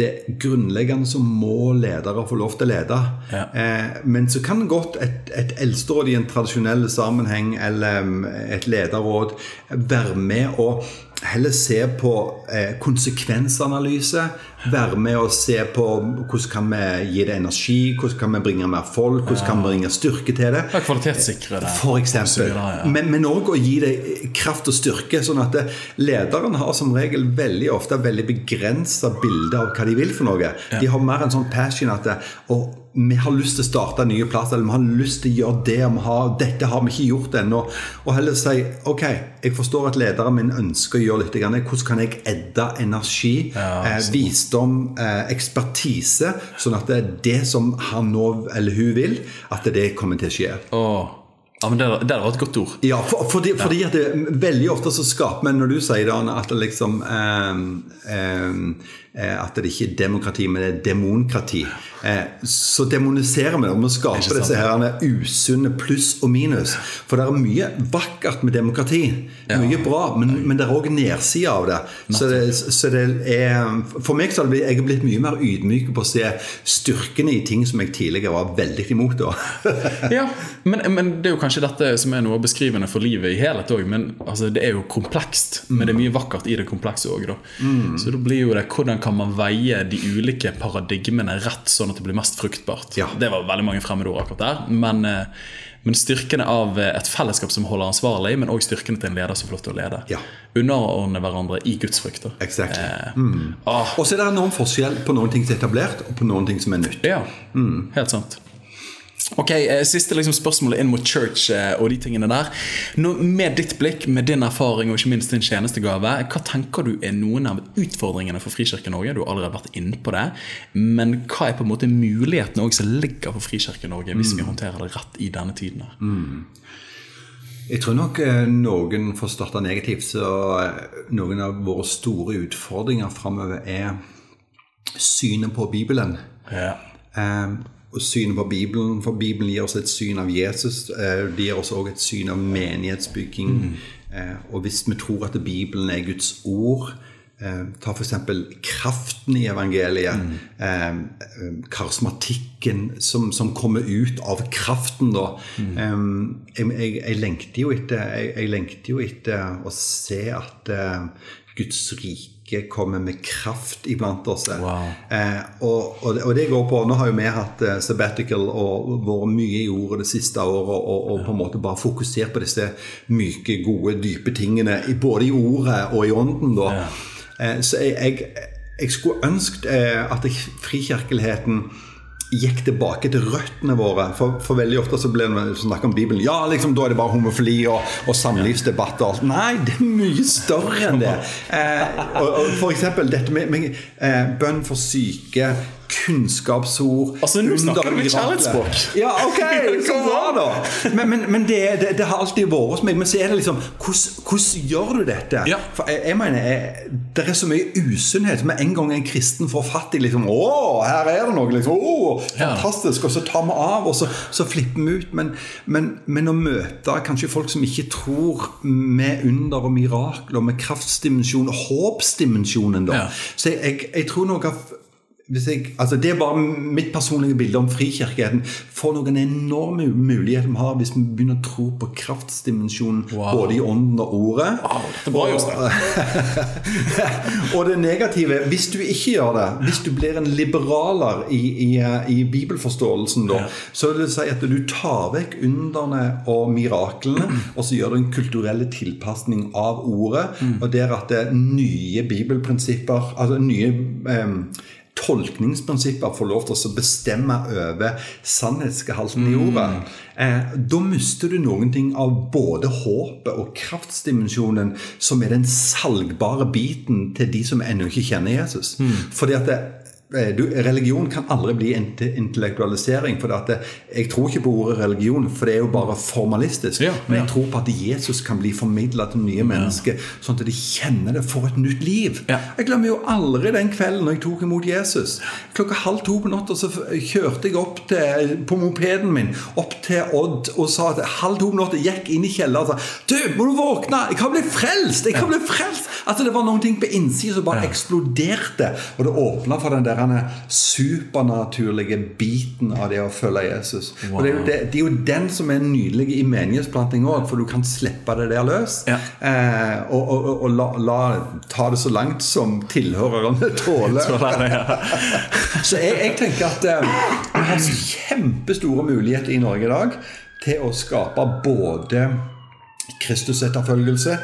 det grunnleggende som må ledere få lov til å lede. Ja. Eh, men så kan godt et, et eldsteråd i en tradisjonell sammenheng eller mm, et lederråd være med og heller se på eh, konsekvensanalyse. Være med og se på hvordan kan vi gi det energi, hvordan kan vi bringe mer folk, hvordan kan vi bringe styrke til det. Ja, kvalitetssikre det. For eksempel. Men, òg å gi det kraft og styrke. Sånn at det, lederen har som regel veldig ofte veldig begrensa bilde av hva de vil for noe. De har mer en sånn passion at det, og vi har lyst til å starte en ny plass, eller vi har lyst til å gjøre det. Vi har, dette har vi ikke gjort ennå. Og heller si ok, jeg forstår at lederen min ønsker å gjøre litt. Hvordan kan jeg edde energi, eh, visdom, eh, ekspertise, sånn at det er det som han nå eller hun vil, at det kommer til å skje. Åh. Ja, men det, det var et godt ord. Ja, for, fordi, fordi at det, veldig ofte så skaper vi, når du sier det, at liksom ehm, eh, At det ikke er demokrati, men det er demonkrati. Eh, så demoniserer vi det, om vi skape skaper disse her usunne pluss og minus. For det er mye vakkert med demokrati. Mye bra, men, men det er òg nedsida av det. Så det, så det er For meg så har jeg blitt mye mer ydmyk på å se styrkene i ting som jeg tidligere var veldig imot. Ja, men, men det er jo kanskje dette som er noe beskrivende for livet i helhet òg. Men altså, det er jo komplekst. Men det er mye vakkert i det komplekse òg, da. Så da blir jo det hvordan kan man veie de ulike paradigmene rett, sånn at det blir mest fruktbart. Ja. Det var veldig mange fremmedord akkurat der. Men, eh, men styrkene av eh, et fellesskap som holder ansvarlig, men òg styrkene til en leder som får lov til å lede. Ja. Underordne hverandre i gudsfrykter. Exactly. Eh, mm. Og så er det enorm forskjell på noen ting som er etablert, og på noen ting som er nytt. Ja, helt sant. Ok, eh, Siste liksom spørsmålet inn mot church eh, og de tingene der. Nå, med ditt blikk, med din erfaring og ikke minst din tjenestegave, hva tenker du er noen av utfordringene for Frikirken Norge? Du har allerede vært inne på det. Men hva er på en måte mulighetene som ligger for Frikirken Norge, hvis vi håndterer det rett i denne tiden? Mm. Jeg tror nok eh, noen, for å starte negativt, så noen av våre store utfordringer framover er synet på Bibelen. Ja. Og synet på Bibelen, for Bibelen gir oss et syn av Jesus. Eh, det gir oss også et syn av menighetsbygging. Mm. og hvis vi tror at Bibelen er Guds ord, eh, Ta f.eks. kraften i evangeliet. Eh, eh, karismatikken som, som, kommer ut av kraften, da. Mm. jeg, jeg, jeg, lengter jo etter, jeg, jeg, lengter jo etter å se at eh, Guds rike kommer med kraft iblant oss. Wow. Eh, og, og, det, og, det, går på Nå har jo vi hatt eh, sabbatical og vært mye i ordet det siste året og, og, på en måte bare fokusert på disse myke, gode, dype tingene både i ordet og i ånden. da. Ja. Eh, så jeg, jeg, jeg, skulle ønsket eh, at frikirkeligheten gikk tilbake til røttene våre. For, for veldig ofte så blir det snakk om Bibelen. Ja, liksom, da er det bare homofili og, og samlivsdebatter. Nei, det er mye større enn det. Eh, og, og for eksempel dette med, med eh, bønn for syke kunnskapsord Altså, Nå snakker du med kjærlighetsspråk! Ja, ok, så bra, da! Men, men, men det, det, det, har alltid vært hos meg. Men så er det liksom Hvordan, gjør du dette? Ja. For jeg, jeg mener jeg, Det er så mye usunnhet. Med en gang en kristen får fatt i liksom Å, her er det noe! liksom, å, Fantastisk! Og så tar vi av, og så, så flipper vi ut. Men, men, men, å møte kanskje folk som ikke tror med under og mirakler, med kraftsdimensjon og håpsdimensjonen, da. Ja. Så jeg, jeg, jeg tror noe av jeg, altså det er bare mitt personlige bilde om frikirkeligheten. For noen enorme muligheter vi har hvis vi begynner å tro på kraftsdimensjonen wow. både i ånden og ordet. Wow, det bra, og, og det negative Hvis du ikke gjør det, hvis du blir en liberaler i, i, i bibelforståelsen, da, ja. så vil det si at du tar vekk underne og miraklene, og så gjør du en kulturell tilpasning av ordet. Mm. Og der at det er nye bibelprinsipper, altså nye um, tolkningsprinsipper får lov til å bestemme over sannhetsgehalten i ordet, mm. eh, da mister du noen ting av både håpet og kraftsdimensjonen, som er den salgbare biten til de som ennå ikke kjenner Jesus. Mm. Fordi at det, du, religion kan aldri bli intellektualisering. for det, Jeg tror ikke på ordet religion, for det er jo bare formalistisk. Ja, men jeg tror på at Jesus kan bli formidla til nye mennesker, sånn at de kjenner det for et nytt liv. Ja. Jeg glemmer jo aldri den kvelden når jeg tok imot Jesus. Klokka halv to på natta så kjørte jeg opp til, på mopeden min opp til Odd og sa at halv to på natta gikk inn i kjelleren og sa Du, må du våkne! Jeg har blitt frelst! Jeg har blitt frelst! Altså Det var noen ting på innsida som bare eksploderte, og det åpna for den der supernaturlige biten av det å følge Jesus. Wow. Og det er, jo det, det er, jo den som er nydelig i menighetsplanting òg, for du kan slippe det der løs. Ja. Eh, og, og, og la, la, ta det så langt som tilhørerne tåler. så jeg, jeg, tenker at eh, vi har kjempestore muligheter i Norge i dag til å skape både Kristusetterfølgelse,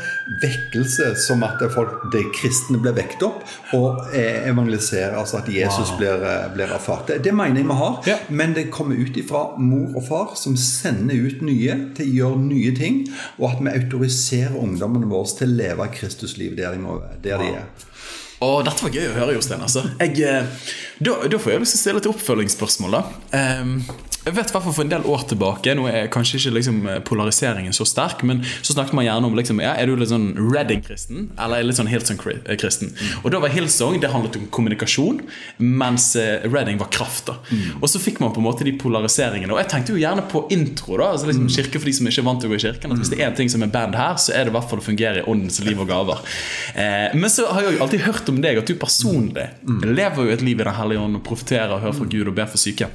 vekkelse som at folk, de kristne blir vekt opp, og evangeliserer, altså at Jesus wow. blir, eh, blir, erfart. Det, det, mener jeg vi har, ja. men det kommer ut ifra mor og far, som sender ut nye til å gjøre nye ting, og at vi autoriserer ungdommene våre til å leve Kristusliv der, de, der wow. de er. Å, dette var gøy å høre, Jostein. Altså. Eh, da, da, får jeg lyst til å stille et oppfølgingsspørsmål. da um, jeg vet hvert For en del år tilbake Nå er kanskje ikke liksom polariseringen så sterk, men så snakket man gjerne om liksom, ja, er du litt sånn Redding-kristen eller litt sånn Hillsong-kristen. Mm. Og Da var Hillsong det handlet om kommunikasjon, mens eh, Redding var kraft. da mm. Og så fikk man på en måte de polariseringene. Og jeg tenkte jo gjerne på intro. da Altså liksom mm. Kirke for de som ikke er vant til å gå i kirken. At Hvis det er en ting som er band her, så er det i hvert fall å fungere i åndens liv og gaver. Eh, men så har jeg jo alltid hørt om deg at du personlig mm. lever jo et liv i Den hellige ånd og profeterer og hører fra Gud og ber for syke.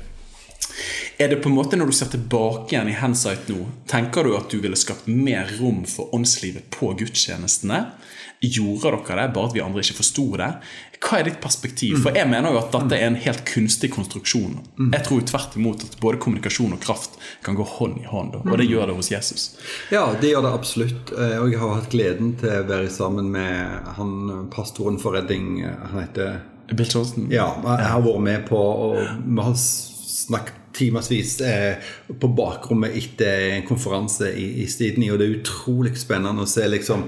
Er det på en måte Når du ser tilbake igjen i handsight nå, tenker du at du ville skapt mer rom for åndslivet på gudstjenestene? Gjorde dere det, bare at vi andre ikke forsto det? Hva er ditt perspektiv? For jeg mener jo at dette er en helt kunstig konstruksjon. Jeg tror tvert imot at både kommunikasjon og kraft kan gå hånd i hånd, og det gjør det hos Jesus. Ja, det gjør det absolutt. Eh, og jeg har hatt gleden til å være sammen med han pastoren for Redding. Han heter Bill Johnson. Ja, jeg har vært med på og vi har snakket timevis eh, på bakrommet etter en konferanse i, i Sydney. Og det er utrolig spennende å se liksom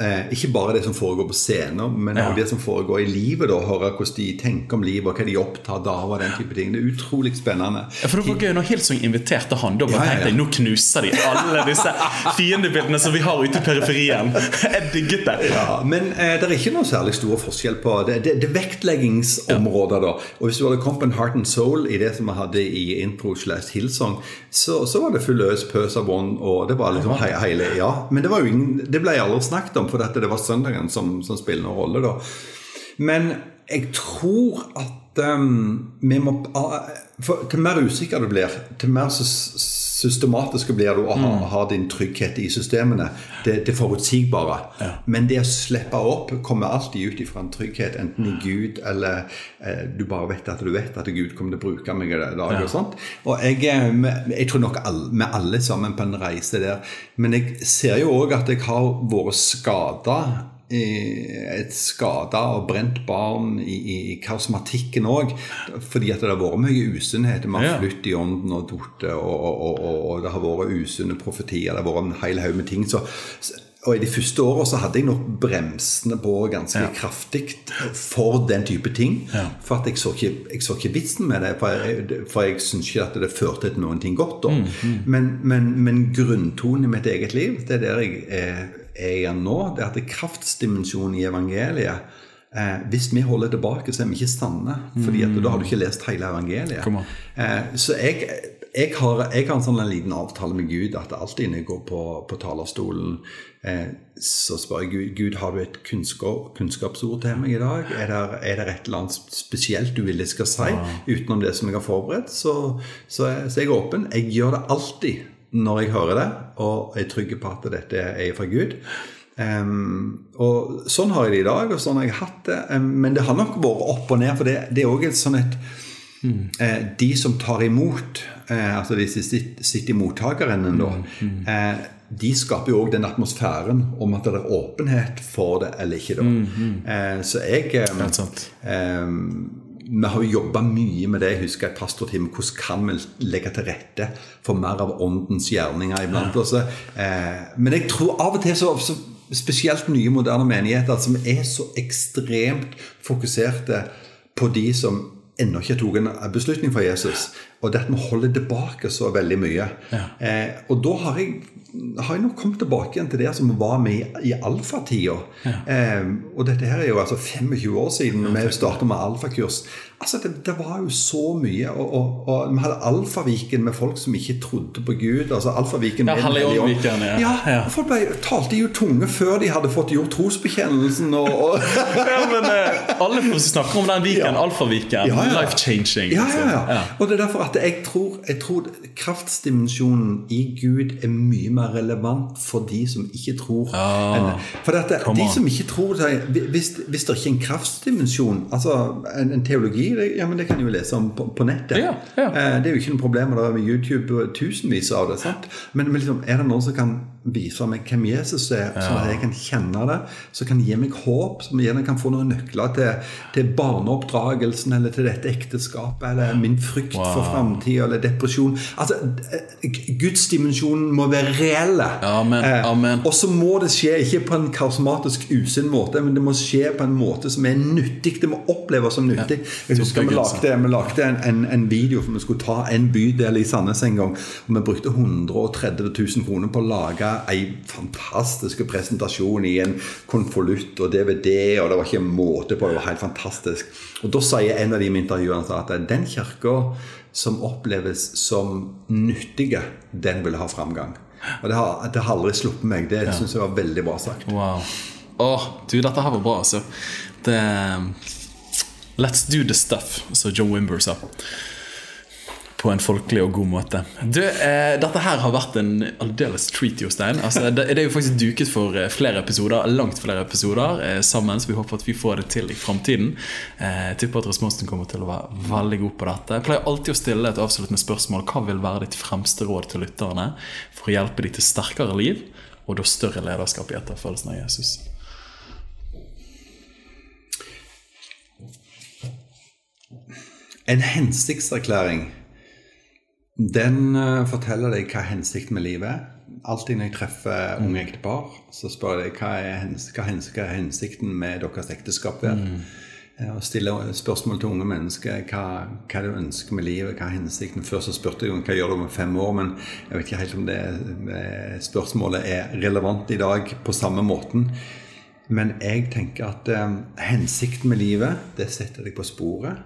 eh, ikke bare det som foregår på scener, men ja. det som foregår i livet. da, Høre hvordan de tenker om livet, og hva de er opptatt av. og den type ting. Det er utrolig spennende. Ja, for det var gøy Når Hilsung inviterte han, da bare ja, tenkte jeg nå knuser de alle disse fiendebildene som vi har ute i periferien. Jeg digget det. Ja, Men eh, det er ikke noe særlig stor forskjell på det. Det, det, det vektleggingsområdet, da. Og hvis du hadde kommet på en Heart and Soul i det som vi hadde i i intro slash Hillsong, så, så, var det full øs pøs av bånd, og det var liksom he hele Ja, men det var jo ingen Det ble aldri snakket om, for dette, det var søndagen som, som spiller noen rolle, da. Men jeg tror at um, vi må for, Til mer usikker du blir, til mer systematisk blir du å ha, mm. ha, din trygghet i systemene. Det, det forutsigbare. Ja. Men det å slippe opp kommer alltid ut ifra en trygghet, enten i Gud eller eh, du bare vet at du vet at Gud kommer til å bruke meg i dag. Ja. Og sånt. Og jeg, eh, jeg tror nok alle, vi alle sammen på en reise der. Men jeg ser jo òg at jeg har vært skada et skada og brent barn i, i karismatikken òg. Fordi at det har vært mye usunnhet. Vi har flyttet i ånden og datt, og, og, og, og, det har vært usunne profetier. Det har vært en hel haug med ting. Så, og I de første åra så hadde jeg nok bremsene på ganske ja. kraftig for den type ting. Ja. For at jeg så, ikke, jeg så ikke vitsen med det. For jeg, for jeg syns ikke at det førte til noen ting godt. Mm, mm. Men, men, men grunntonen i mitt eget liv, det er der jeg er er nå, det er at kraftsdimensjonen i evangeliet eh, Hvis vi holder tilbake, så er vi ikke sanne. fordi at da har du ikke lest hele evangeliet. Eh, så jeg, jeg, har, jeg, har, en sånn en liten avtale med Gud at alltid når jeg går på, på talerstolen, eh, så spør jeg Gud Gud, har du et kunnskap, kunnskapsord til meg i dag. Er det, er det, et eller annet spesielt du vil jeg skal si utenom det som jeg har forberedt? Så, så, så jeg er åpen. Jeg gjør det alltid når jeg hører det, og jeg er trygg på at dette er fra Gud. Um, og Sånn har jeg det i dag, og sånn har jeg hatt det. Um, men det har nok vært opp og ned, for det, det er òg et sånn et mm. uh, De som tar imot, uh, altså i mottakeren da, mm. uh, de skaper jo òg den atmosfæren om at det er åpenhet for det eller ikke. da. Mm, så jeg um, vi har jo jobba mye med det. Jeg husker et pastorteam. Hvordan kan vi legge til rette for mer av åndens gjerninger iblant oss? Eh, men jeg tror av og til så, så Spesielt nye, moderne menigheter som er så ekstremt fokuserte på de som ennå ikke tok en beslutning for Jesus. Og det at vi holder tilbake så veldig mye. Ja. Eh, og da har jeg har jeg nok kommet tilbake igjen til det som var med i alfatida. Ja. Eh, og dette her er jo altså 25 år siden vi starta med alfakurs. Altså, det, det, var jo så mye. Og, og, og, vi hadde Alfaviken med folk som ikke trodde på Gud. altså Alfaviken ja, Helligåndviken, ja. ja. ja. Folk ble, talte jo tunge før de hadde fått gjort trosbekjennelsen. Og, og ja, men eh, Alle snakker om den viken. Ja. Alfaviken. Ja, Life changing. Ja, ja, ja. Og det er derfor at jeg tror, jeg tror kraftsdimensjonen i Gud er mye mer relevant for de som ikke tror. Ja. For dette, de som ikke tror hvis, hvis det ikke er en kraftsdimensjon, altså en, en teologi det, ja, men det kan du jo lese om på, på nettet. Ja, ja. Eh, det er jo ikke noe problem med YouTube tusenvis av det. sant? Men, men liksom, er det noen som kan vise meg hvem Jesus er, ja. sånn at jeg kan kjenne det, som kan gi meg håp, som gjerne kan få noen nøkler til, til barneoppdragelsen eller til dette ekteskapet, eller min frykt wow. for framtida, eller depresjon Altså, eh, Gudsdimensjonen må være reelle. Amen. Eh, og så må det skje ikke på en karismatisk usunn måte, men det må skje på en måte som er nyttig. Det må oppleves som nyttig. Ja. husker vi lagde, vi lagde en, en, en, video for vi skulle ta en bydel i Sandnes en gang. Og vi brukte 130 000 kroner på å lage en fantastisk presentasjon i en konvolutt og DVD, og det var ikke måte på. Det var helt fantastisk. Og da sier en av de intervjuene at den kirka som oppleves som nyttige, den vil ha framgang. Og det har, det har aldri sluppet meg. Det ja. syns jeg var veldig bra sagt. Wow. Åh, du, dette her var bra, altså. Det Let's do the stuff, som John Wimber sa. På en folkelig og god måte. Du, eh, dette her har vært en aldeles treat, Jostein. Altså, det, det, er jo faktisk duket for eh, flere episoder, langt flere episoder eh, sammen. Så vi håper at vi får det til i framtiden. Eh, tipper at responsen kommer til å være veldig god på dette. Jeg pleier alltid å stille et avsluttende spørsmål. Hva vil være ditt fremste råd til lytterne for å hjelpe dem til sterkere liv og da større lederskap i etterfølgelsen av Jesus? En hensiktserklæring den uh, forteller deg hva hensikten med livet er. Alltid når jeg treffer mm. unge ektepar, så spør jeg hva er, hens hva er hensikten med deres ekteskap. Mm. Og stiller spørsmål til unge mennesker hva, hva du ønsker med livet, hva er hensikten. Før så spurte jeg om hva gjør du om fem år, men jeg vet ikke helt om det spørsmålet er relevant i dag på samme måten. Men jeg tenker at eh, hensikten med livet, det setter deg på sporet.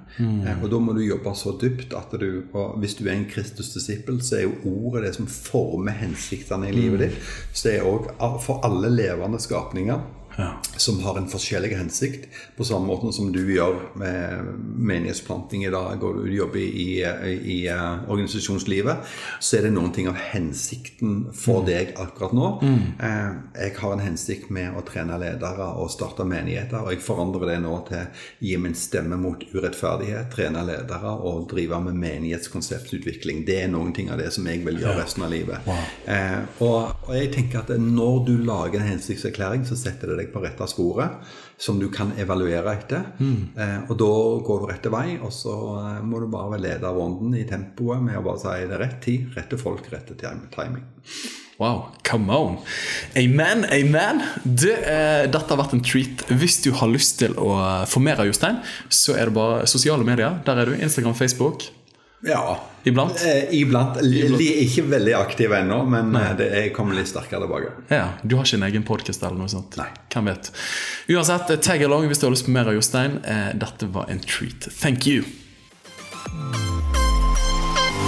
Eh, og da må du jobbe så dypt at du og Hvis du er en Kristus-disippel, så er jo ordet det som former hensiktene i livet ditt. Så det er òg for alle levende skapninger Ja. som har en forskjellig hensikt, på samme måte som du gjør med menighetsplanting i dag, og du jobber i, i, i eh, organisasjonslivet, så er det noen ting av hensikten for deg akkurat nå. Eh, jeg har en hensikt med å trene ledere og starte menigheter, og jeg forandrer det nå til å gi min stemme mot urettferdighet, trene ledere og drive med menighetskonseptutvikling. Det er noen ting av det som jeg vil gjøre resten av livet. Eh, og, og jeg tenker at når du lager en hensiktserklæring, så setter det deg på rette sporet, som du kan evaluere etter. Eh, og da går du rette vei, og så eh, må du bare lede av ånden i tempoet med å bare si det er rett tid, rette folk, rette tim- timing. Wow, come on. Amen, amen. Det, eh, dette har vært en treat. Hvis du har lyst til å få mer av Jostein, så er det bare sosiale medier. Der er du. Instagram, Facebook. Ja. Iblant. Eh, iblant. De er ikke veldig aktive ennå, men eh, det, jeg kommer litt sterkere tilbake. Ja, Du har ikke en egen podkast eller noe sånt? Nei. Hvem vet. Uansett, tag along hvis du har lyst på mer av Jostein. Eh, Dette var en treat. Thank you.